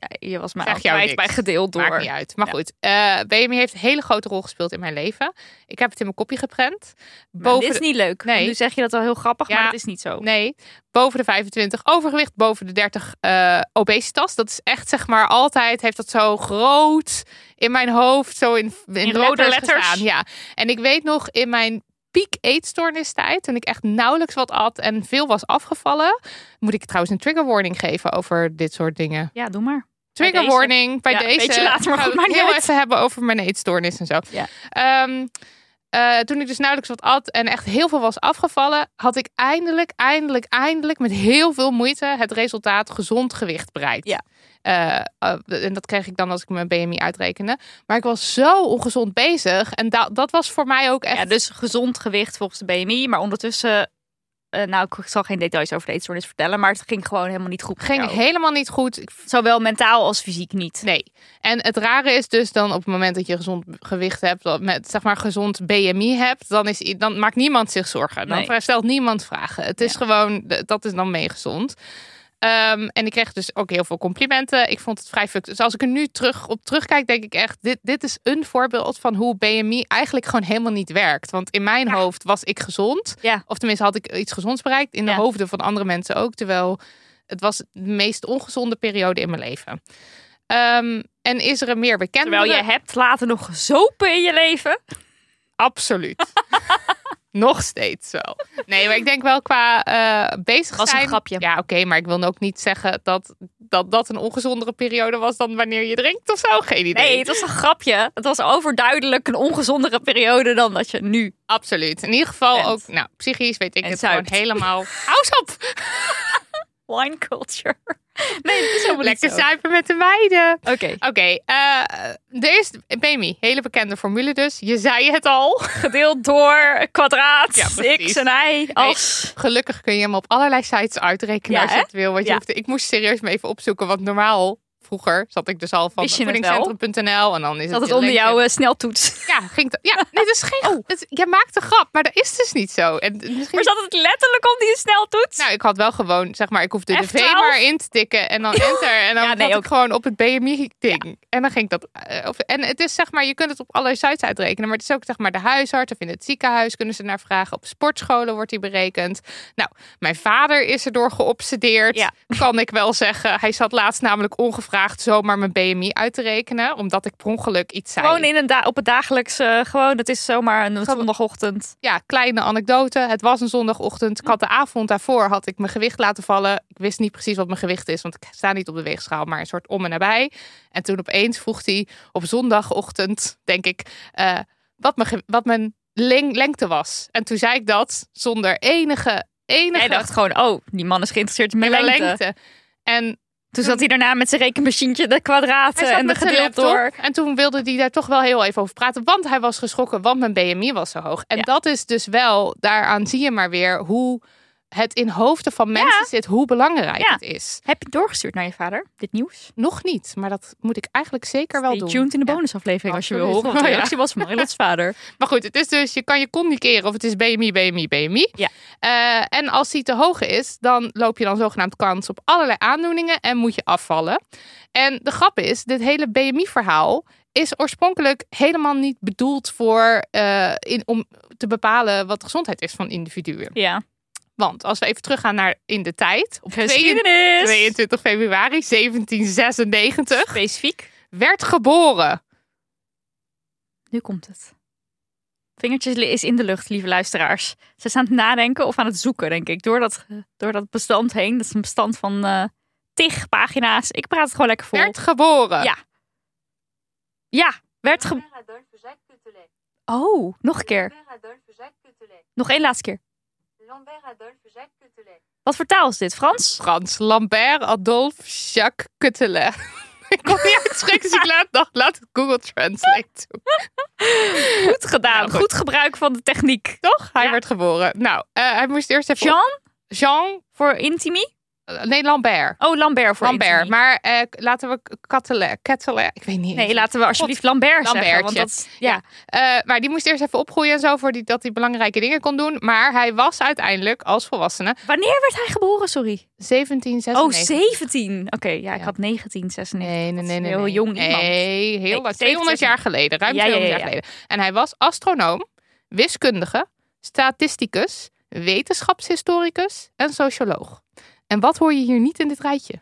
Ja, je was mij Zeg niks. bij gedeeld door. Maakt niet uit. Maar Ja. goed, eh, BMI heeft een hele grote rol gespeeld in mijn leven. Ik heb het in mijn kopje geprent. Maar dit is niet leuk. Nee. Nu zeg je dat wel heel grappig, Ja. maar dat is niet zo. Nee, boven de 25 overgewicht, boven de 30 eh, obesitas. Dat is echt zeg maar altijd, heeft dat zo groot in mijn hoofd, zo in, in, In rode letters? gestaan. Ja, en ik weet nog in mijn piek eetstoornistijd, toen ik echt nauwelijks wat at en veel was afgevallen, moet ik trouwens een trigger warning geven over dit soort dingen. Ja, doe maar. Trigger deze. warning bij Ja, deze. beetje later, maar goed, het niet heel uit. even hebben over mijn eetstoornis en zo. Ja. Ehm, eh, toen ik dus nauwelijks wat at en echt heel veel was afgevallen, had ik eindelijk, eindelijk, eindelijk met heel veel moeite het resultaat gezond gewicht bereikt. Ja. Eh, eh, en dat kreeg ik dan als ik mijn BMI uitrekende. Maar ik was zo ongezond bezig. En da- dat was voor mij ook echt. Ja, dus gezond gewicht volgens de BMI, maar ondertussen... eh, nou, ik zal geen details over de eetstoornis vertellen, maar het ging gewoon helemaal niet goed. ging jou. helemaal niet goed. Zowel mentaal als fysiek niet. Nee. En het rare is dus dan op het moment dat je gezond gewicht hebt, dat met zeg maar gezond BMI hebt, dan, is, dan maakt niemand zich zorgen. Dan Nee. stelt niemand vragen. Het is Ja. gewoon, dat is dan meegezond. Ehm, en ik kreeg dus ook heel veel complimenten. Ik vond het vrij fuck. Dus als ik er nu terug op terugkijk, denk ik echt, dit, dit is een voorbeeld van hoe BMI eigenlijk gewoon helemaal niet werkt. Want in mijn Ja. hoofd was ik gezond. Ja. Of tenminste had ik iets gezonds bereikt. In de Ja. hoofden van andere mensen ook. Terwijl het was de meest ongezonde periode in mijn leven. Ehm, en is er een meer bekende? Terwijl je hebt later nog gezopen in je leven. Absoluut. Nog steeds wel. Nee, maar ik denk wel qua eh bezig Was een grapje. Ja, oké, maar ik wil ook niet zeggen dat, dat dat een ongezondere periode was dan wanneer je drinkt of zo. Geen idee. Nee, het was een grapje. Het was overduidelijk een ongezondere periode dan dat je nu... Absoluut. In ieder geval Bent. ook, nou, psychisch weet ik En het zuipt. gewoon helemaal. Hou op! Wine culture. Nee, dat is helemaal Lekker niet zo. zuipen met de meiden. Oké, Oké, eh er is BMI, hele bekende formule dus. Je zei het al. gedeeld door kwadraat, Ja, x en y, als... Gelukkig kun je hem op allerlei sites uitrekenen Ja, als je hè? het wil. Want je hoeft, ik moest serieus me even opzoeken, want normaal vroeger zat ik dus al van voedingscentrum.nl en dan is Dat het het onder jouw eh, sneltoets. Ja, ging dat, ja, nee, dat is geen. het- jij maakt een grap, maar dat is dus niet zo. En misschien, Maar zat het letterlijk onder je sneltoets? nou, ik had wel gewoon, zeg maar, ik hoefde de V F12? maar in te tikken en dan enter. En dan Ja, nee, zat ook. ik gewoon op het BMI-ding. En dan ging ik dat. eh, of- en het is zeg maar, je kunt het op allerlei sites uitrekenen. Maar het is ook zeg maar de huisarts of in het ziekenhuis kunnen ze naar vragen. Op sportscholen wordt die berekend. Nou, mijn vader is erdoor geobsedeerd. Ja. Kan ik wel zeggen. Hij zat laatst namelijk ongevraagd zomaar mijn BMI uit te rekenen. Omdat ik per ongeluk iets zei. Gewoon in een da op het dagelijks, eh, gewoon, het is zomaar een zondagochtend. ja, kleine anekdote. Het was een zondagochtend. Ik had de avond daarvoor had ik mijn gewicht laten vallen. Ik wist niet precies wat mijn gewicht is, want ik sta niet op de weegschaal, maar een soort om en nabij. En toen opeens vroeg hij op zondagochtend, denk ik, eh, wat, mijn, wat mijn leng- lengte was. En toen zei ik dat zonder enige, enige Jij dacht gewoon, oh, die man is geïnteresseerd in mijn mijn lengte. lengte. En Toen zat hij daarna met zijn rekenmachientje de kwadraten en de gedeeld door. En toen wilde hij daar toch wel heel even over praten. Want hij was geschrokken, want mijn BMI was zo hoog. En Ja. dat is dus wel, daaraan zie je maar weer hoe het in hoofden van mensen zit, hoe belangrijk Ja. het is. Heb je doorgestuurd naar je vader, dit nieuws? Nog niet, maar dat moet ik eigenlijk zeker wel doen. tuned in de Ja. bonusaflevering als je wil horen wat de reactie was van Marilots vader. Maar goed, het is dus, je kan je communiceren of het is BMI, BMI, BMI. Ja. Eh, en als die te hoog is, dan loop je dan zogenaamd kans op allerlei aandoeningen en moet je afvallen. En de grap is, dit hele BMI-verhaal is oorspronkelijk helemaal niet bedoeld voor, eh, in, om te bepalen wat de gezondheid is van individuen. Ja. Want als we even teruggaan naar in de tijd, op 22 Geschiedenis. 22 februari 1796 Specifiek. werd geboren. Nu komt het. Vingertjes is in de lucht, lieve luisteraars. Ze zijn aan het nadenken of aan het zoeken, denk ik. Door dat, door dat bestand heen. Dat is een bestand van eh tig pagina's. Ik praat het gewoon lekker vol. Werd geboren. Ja. Ja, werd ge... Oh, nog een keer. Nog één laatste keer. Wat voor taal is dit? Frans? Frans Lambert Adolphe Jacques Cuttelet. ik kon niet uitspreken, dus ik laat, dacht, laat het Google Translate doen. Goed gedaan. Nou, goed. goed. gebruik van de techniek. Toch? Hij Ja. werd geboren. Nou, eh, hij moest eerst even... Jean Jean... voor Intimi? Eh, nee, Lambert. Oh, Lambert voor Lambert. Maar eh, laten we. Cuttelet... Ik weet niet Nee, laten we alsjeblieft Lambert zeggen. Want dat, ja. Eh, maar die moest eerst even opgroeien en zo, voor die, dat hij belangrijke dingen kon doen. Maar hij was uiteindelijk, als volwassene, Wanneer werd hij geboren? Sorry. 1796. Oh, 17. Oké, ja, ik Ja. had 1996. Nee, nee, nee. nee Heel nee. jong iemand. Nee, heel Nee, lang. 200 jaar geleden. Ruim Ja, ja, 200 ja, jaar ja. geleden. En hij was astronoom, wiskundige, statisticus, wetenschapshistoricus en socioloog. En wat hoor je hier niet in dit rijtje?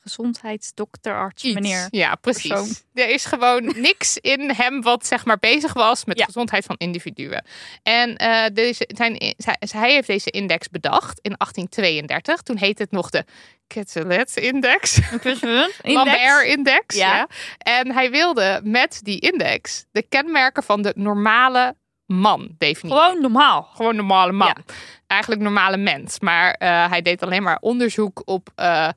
Gezondheidsdokter, arts, Iets. meneer. Ja, precies. persoon. Er is gewoon niks in hem wat zeg maar bezig was met Ja. de gezondheid van individuen. En eh, deze, zijn, zij- hij heeft deze index bedacht in 1832. Toen heette het nog de Quetelet-index. Lambert-index. Ja. Ja. En hij wilde met die index de kenmerken van de normale man definiëren. Gewoon normaal. Gewoon normale man. Ja. Eigenlijk normale mens. Maar eh, hij deed alleen maar onderzoek op eh,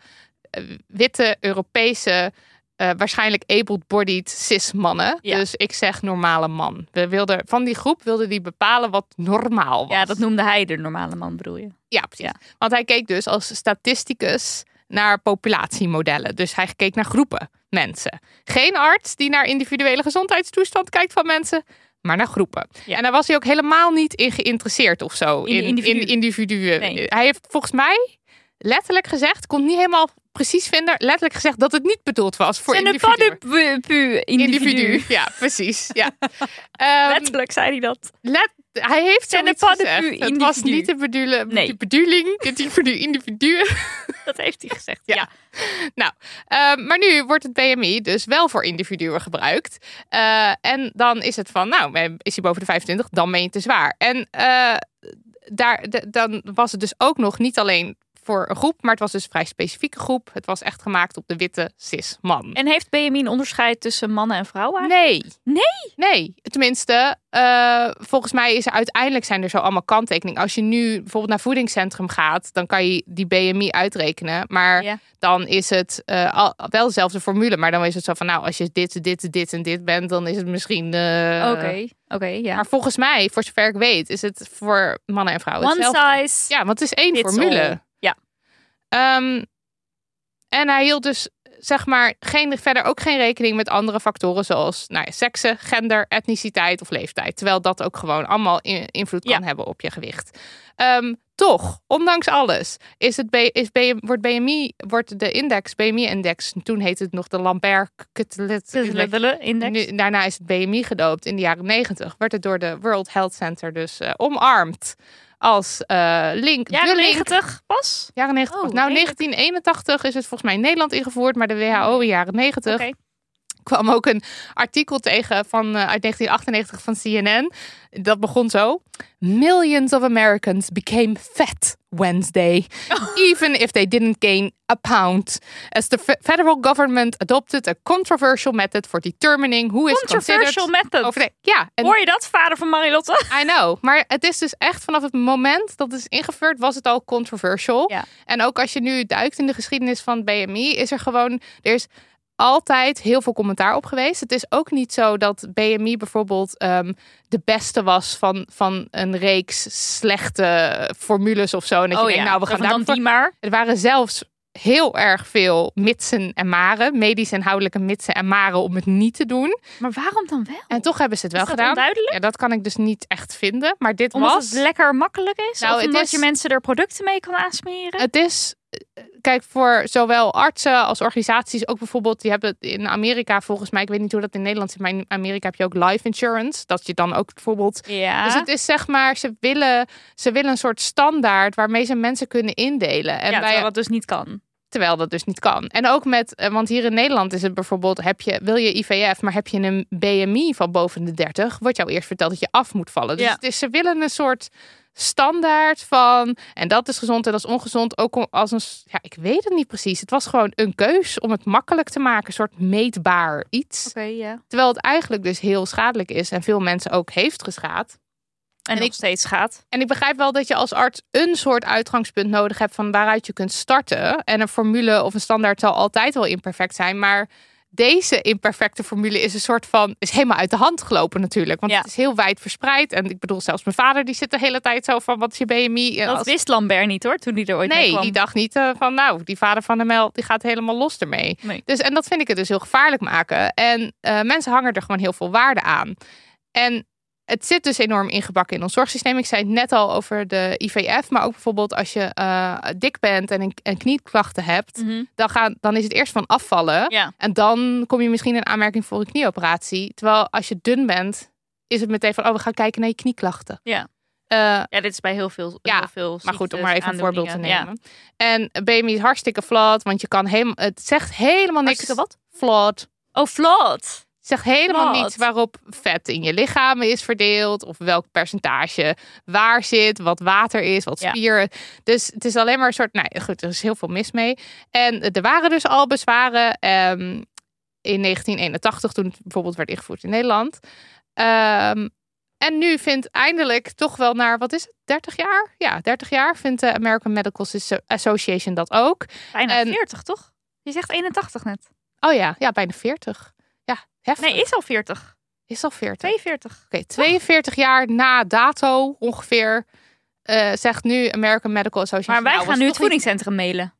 witte Europese, eh, waarschijnlijk able-bodied cis-mannen. Ja. Dus ik zeg normale man. We wilden, van die groep wilde hij bepalen wat normaal was. Ja, dat noemde hij de normale man, bedoel je? Ja, precies. Ja. Want hij keek dus als statisticus naar populatiemodellen. Dus hij keek naar groepen mensen. Geen arts die naar individuele gezondheidstoestand kijkt van mensen, maar naar groepen. Ja. En daar was hij ook helemaal niet in geïnteresseerd of zo. In In, individu. in individuen. Nee. Hij heeft volgens mij letterlijk gezegd, kon niet helemaal precies vinden, letterlijk gezegd dat het niet bedoeld was voor individuen. pu individu. Individu. Ja, precies. Ja. Ehm, Letterlijk zei hij dat. Let, hij heeft Zijn zoiets gezegd. Het was niet de, bedoelen, Nee. de bedoeling, individu, individuen. Dat heeft hij gezegd. Ja. Ja. Nou, ehm, maar nu wordt het BMI dus wel voor individuen gebruikt. Eh, en dan is het van, nou, is hij boven de 25, dan ben je te zwaar. En eh, daar, de- dan was het dus ook nog niet alleen voor een groep, maar het was dus een vrij specifieke groep. Het was echt gemaakt op de witte cis-man. En heeft BMI een onderscheid tussen mannen en vrouwen? Nee. Nee? Nee. Tenminste, eh, volgens mij is er uiteindelijk zijn er zo allemaal kanttekeningen. Als je nu bijvoorbeeld naar voedingscentrum gaat, dan kan je die BMI uitrekenen. Maar Ja. dan is het eh, al, wel dezelfde formule. Maar dan is het zo van, nou, als je dit, dit, dit en dit bent, dan is het misschien... eh, Oké, oké, ja. Maar volgens mij, voor zover ik weet, is het voor mannen en vrouwen One hetzelfde. size. Ja, want het is één formule. all. Ehm, en hij hield dus zeg maar geen, verder ook geen rekening met andere factoren zoals nou ja, seksen, gender, etniciteit of leeftijd. Terwijl dat ook gewoon allemaal in- invloed kan Ja. hebben op je gewicht. Ehm, toch, ondanks alles, is het is B, wordt BMI, wordt de index, BMI-index, toen heette het nog de Lambert Index. nu, daarna is het BMI gedoopt in de jaren 90. Werd het door de World Health Center dus eh, omarmd als eh, link. Jaren de link. 90 pas? Jaren 90. Oh, nou, redelijk. 1981 is het volgens mij in Nederland ingevoerd, maar de WHO in jaren 90 Oké. Kwam ook een artikel tegen van, eh, uit 1998 van CNN. Dat begon zo. Millions of Americans became fat Wednesday, even if they didn't gain a pound. As the fe- federal government adopted a controversial method for determining who is Controversial considered method. over Ja, en Hoor je dat, vader van Marilotte? I know. Maar het is dus echt vanaf het moment dat het is ingevoerd, was het al controversial. Ja. En ook als je nu duikt in de geschiedenis van BMI, is er gewoon, er is altijd heel veel commentaar op geweest. Het is ook niet zo dat BMI bijvoorbeeld ehm, de beste was van, van een reeks slechte formules of zo. En dat je denkt, nou, we gaan Oh dan daar die maar. er waren zelfs heel erg veel mitsen en maren, medisch inhoudelijke mitsen en maren om het niet te doen. Maar waarom dan wel? En toch hebben ze het wel gedaan. onduidelijk? Ja, dat kan ik dus niet echt vinden. Maar dit Omdat was. het lekker makkelijk is? Nou, of omdat is- je mensen er producten mee kan aansmeren? Het is. Kijk, voor zowel artsen als organisaties, ook bijvoorbeeld, die hebben in Amerika volgens mij, ik weet niet hoe dat in Nederland is, maar in Amerika heb je ook life insurance. Dat je dan ook bijvoorbeeld. ja. Dus het is zeg maar, ze willen, ze willen een soort standaard waarmee ze mensen kunnen indelen. En ja, bij, terwijl dat dus niet kan. Terwijl dat dus niet kan. En ook met, eh, want hier in Nederland is het bijvoorbeeld, heb je, wil je IVF, maar heb je een BMI van boven de 30, wordt jou eerst verteld dat je af moet vallen. Dus Ja. het is, ze willen een soort standaard van, en dat is gezond en dat is ongezond, ook als een, ja, ik weet het niet precies. Het was gewoon een keus om het makkelijk te maken, een soort meetbaar iets. Oké, ja. Terwijl het eigenlijk dus heel schadelijk is en veel mensen ook heeft geschaad. En, En nog ik- steeds gaat. En ik begrijp wel dat je als arts een soort uitgangspunt nodig hebt van waaruit je kunt starten. En een formule of een standaard zal altijd wel imperfect zijn. Maar deze imperfecte formule is een soort van. is helemaal uit de hand gelopen natuurlijk. Want Ja. het is heel wijd verspreid. En ik bedoel, zelfs mijn vader die zit de hele tijd zo van wat is je BMI? Dat als- wist Lambert niet hoor, toen hij er ooit mee Nee, kwam. die dacht niet eh, van nou, die vader van de Mel die gaat helemaal los ermee. Nee. Dus, en dat vind ik het dus heel gevaarlijk maken. En eh, mensen hangen er gewoon heel veel waarde aan. En het zit dus enorm ingebakken in ons zorgsysteem. Ik zei het net al over de IVF, maar ook bijvoorbeeld als je eh, dik bent en een, knieklachten hebt, Mhm. dan, gaan, dan is het eerst van afvallen. Ja. En dan kom je misschien in aanmerking voor een knieoperatie. Terwijl als je dun bent, is het meteen van, oh, we gaan kijken naar je knieklachten. Ja. Eh, ja, dit is bij heel veel, Ja, heel veel maar goed, om maar even een voorbeeld te nemen. En BMI is hartstikke flat, want je kan helemaal, het zegt helemaal niks. Hartstikke wat? Flat. Oh, flot. Zegt helemaal Flat. niets waarop vet in je lichaam is verdeeld. Of welk percentage waar zit. Wat water is, wat Ja. spier. Dus het is alleen maar een soort... Nou goed, er is heel veel mis mee. En er waren dus al bezwaren ehm, in 1981 toen het bijvoorbeeld werd ingevoerd in Nederland. Ehm, en nu vindt eindelijk toch wel naar, wat is het, 30 jaar? Ja, 30 jaar vindt de American Medical Association dat ook. Bijna En- 40, toch? Je zegt 81 net. Oh ja, ja bijna 40. Ja, heftig. Nee, is al 40. is al 40. 42. Oké, 42 jaar na dato ongeveer eh, zegt nu American Medical Association. Maar wij nou, gaan nu het voedingscentrum mailen.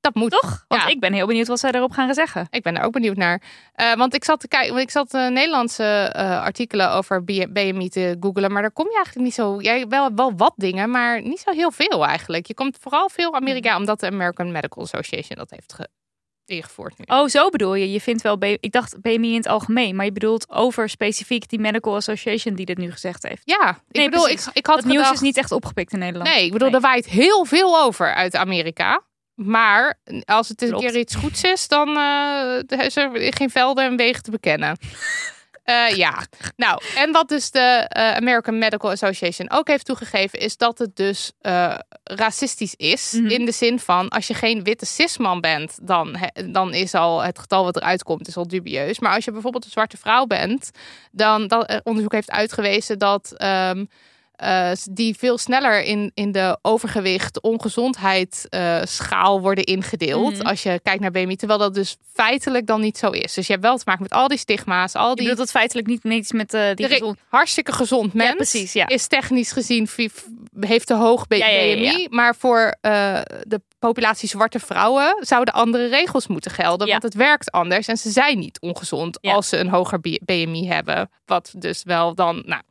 Dat moet. Toch? Want Ja. ik ben heel benieuwd wat zij erop gaan zeggen. Ik ben daar ook benieuwd naar. Eh, want ik zat te kijken, want ik zat eh, Nederlandse artikelen over BMI te googelen, maar daar kom je eigenlijk niet zo. Jij wel, wel wat dingen, maar niet zo heel veel eigenlijk. Je komt vooral veel Amerika, Hmm. omdat de American Medical Association dat heeft ge- ingevoerd nu. Oh, zo bedoel je. Je vindt wel... Ik dacht BMI in het algemeen. Maar je bedoelt over specifiek die Medical Association die dit nu gezegd heeft. Ja, ik Nee, bedoel, ik, ik had Dat nieuws is niet echt opgepikt in Nederland. Nee, ik bedoel, Nee. er waait heel veel over uit Amerika. Maar als het een Klopt. keer iets goeds is, dan eh, is er geen velden en wegen te bekennen. Eh, ja, nou, en wat dus de eh, American Medical Association ook heeft toegegeven, is dat het dus eh, racistisch is. Mhm. In de zin van, als je geen witte cisman bent, dan, he- dan is al het getal wat eruit komt, is al dubieus. Maar als je bijvoorbeeld een zwarte vrouw bent, dan dat onderzoek heeft uitgewezen dat ehm, eh, die veel sneller in, in de overgewicht, ongezondheid eh, schaal worden ingedeeld. Mhm. Als je kijkt naar BMI, terwijl dat dus feitelijk dan niet zo is. Dus je hebt wel te maken met al die stigma's, al Je die bedoelt dat feitelijk niet niets met eh, die gezond... hartstikke gezond mens. precies, ja. Is technisch gezien, heeft te hoog Ja, ja, ja, ja. BMI. Maar voor de populatie zwarte vrouwen zouden andere regels moeten gelden. Ja. Want het werkt anders en ze zijn niet ongezond Ja. als ze een hoger BMI hebben. Wat dus wel dan. Nou.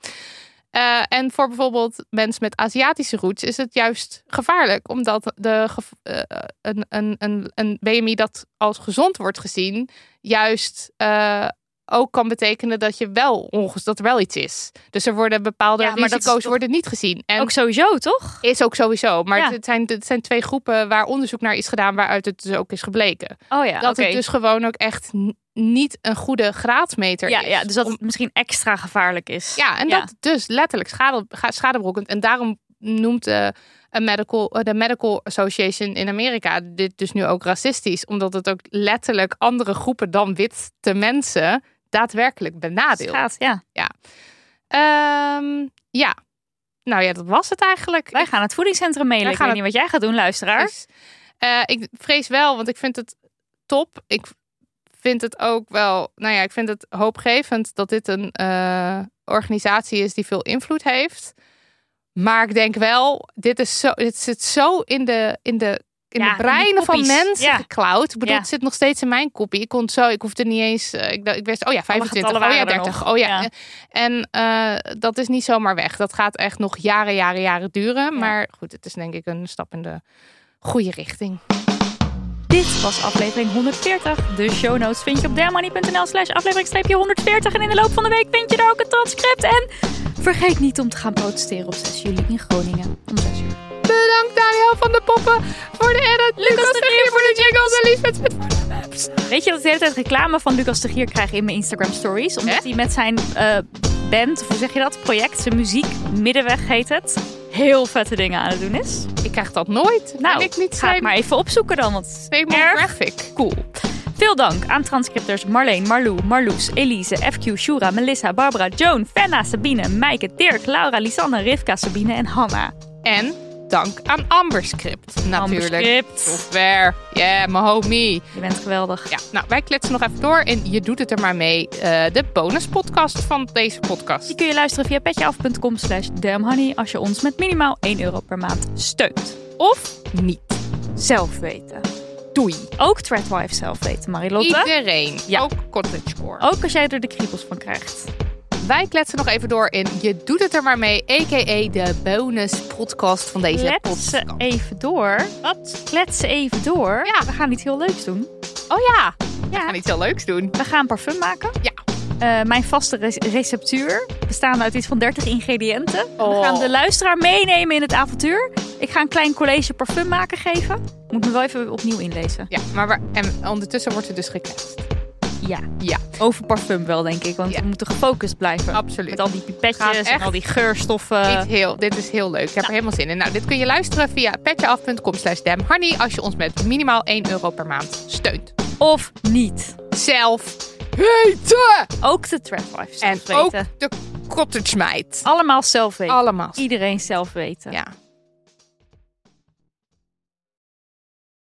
Eh, en voor bijvoorbeeld mensen met Aziatische roots is het juist gevaarlijk, omdat de, eh, een, een, een, een BMI dat als gezond wordt gezien, juist eh, ook kan betekenen dat, je wel onges dat er wel iets is. Dus er worden bepaalde Ja, risico's worden niet gezien. En Ook sowieso, toch? is ook sowieso. Maar Ja. het, zijn, het zijn twee groepen waar onderzoek naar is gedaan, waaruit het dus ook is gebleken. Oh ja, dat het dus gewoon ook echt niet een goede graadmeter ja, is. ja, dus dat het misschien extra gevaarlijk is. ja, en Ja. dat dus letterlijk schade, ga- schade berokkent. En daarom noemt de, een medical, eh, de Medical Association in Amerika dit dus nu ook racistisch. Omdat het ook letterlijk andere groepen dan witte mensen daadwerkelijk benadeelt. Gaat, ja. Ehm, ja, nou ja, dat was het eigenlijk. Wij gaan het voedingscentrum mailen. Ik gaan weet niet wat jij gaat doen, luisteraar. Dus, eh, ik vrees wel, want ik vind het top. Ik vind het ook wel, nou ja, ik vind het hoopgevend dat dit een eh, organisatie is die veel invloed heeft. Maar ik denk wel, dit, is zo, dit zit zo in de, in de, in Ja, de breinen van mensen Ja. geklauwd. Ik bedoel, het zit nog steeds in mijn kopie. Ik kon zo, ik hoefde niet eens, eh, ik, ik wist, oh ja, 25, oh ja, waren er 30, nog. oh ja. Ja. En eh, dat is niet zomaar weg. Dat gaat echt nog jaren, jaren, jaren duren. Maar goed, het is denk ik een stap in de goede richting. Dit was aflevering 140. De show notes vind je op dermoney.nl slash aflevering 140. En in de loop van de week vind je daar ook een transcript. En vergeet niet om te gaan protesteren op 6 juli in Groningen. Om 6 uur. Bedankt Daniel van de Poppen voor de edit. Lucas de Gier voor de jingles en Liesbeth Smit voor de maps. Weet je dat ik de hele tijd reclame van Lucas de Gier krijg in mijn Instagram stories? Omdat hij met zijn eh, band, of hoe zeg je dat, project, zijn muziek, Middenweg heet het, heel vette dingen aan het doen is. Ik krijg dat nooit. Nou, ik niet ga het maar even opzoeken dan, want erg graphic. cool. Veel dank aan transcripters Marleen, Marlou, Marloes, Elise, FQ, Shura, Melissa, Barbara, Joan, Fenna, Sabine, Maaike, Dirk, Laura, Lisanne, Rivka, Sabine en Hanna. En dank aan Amberscript natuurlijk. Amberscript. Software. Yeah, my homie. Je bent geweldig. Ja, nou, wij kletsen nog even door. En je doet het er maar mee. eh, de bonuspodcast van deze podcast. Die kun je luisteren via petjeaf.com slash damnhoney als je ons met minimaal 1 euro per maand steunt. Of niet. Zelf weten. Doei. Ook Threadwife zelf weten, Marilotte. Iedereen. Ja. Ook cottagecore. Ook als jij er de kriebels van krijgt. Wij kletsen nog even door in Je doet het er maar mee, a.k.a. de bonuspodcast van deze podcast. Kletsen even door. Wat? Kletsen even door. Ja. We gaan iets heel leuks doen. Oh ja, we gaan iets heel leuks doen. We gaan parfum maken. Ja. Eh, mijn vaste re- receptuur bestaande uit iets van 30 ingrediënten. We Oh. gaan de luisteraar meenemen in het avontuur. Ik ga een klein college parfum maken geven. Moet me wel even opnieuw inlezen. Ja, maar we, en ondertussen wordt er dus gekletst. Ja. Ja. Over parfum wel, denk ik. Want Ja. we moeten gefocust blijven. Absoluut. Met al die pipetjes en al die geurstoffen. Dit, heel, dit is heel leuk. Ik heb er helemaal zin in. Nou, dit kun je luisteren via petjeaf.com slash damnhoney als je ons met minimaal 1 euro per maand steunt. Of niet. Zelf weten! Ook de Threadwife En ook de cottage meid. Allemaal zelf weten. Allemaal. Iedereen zelf weten. Ja.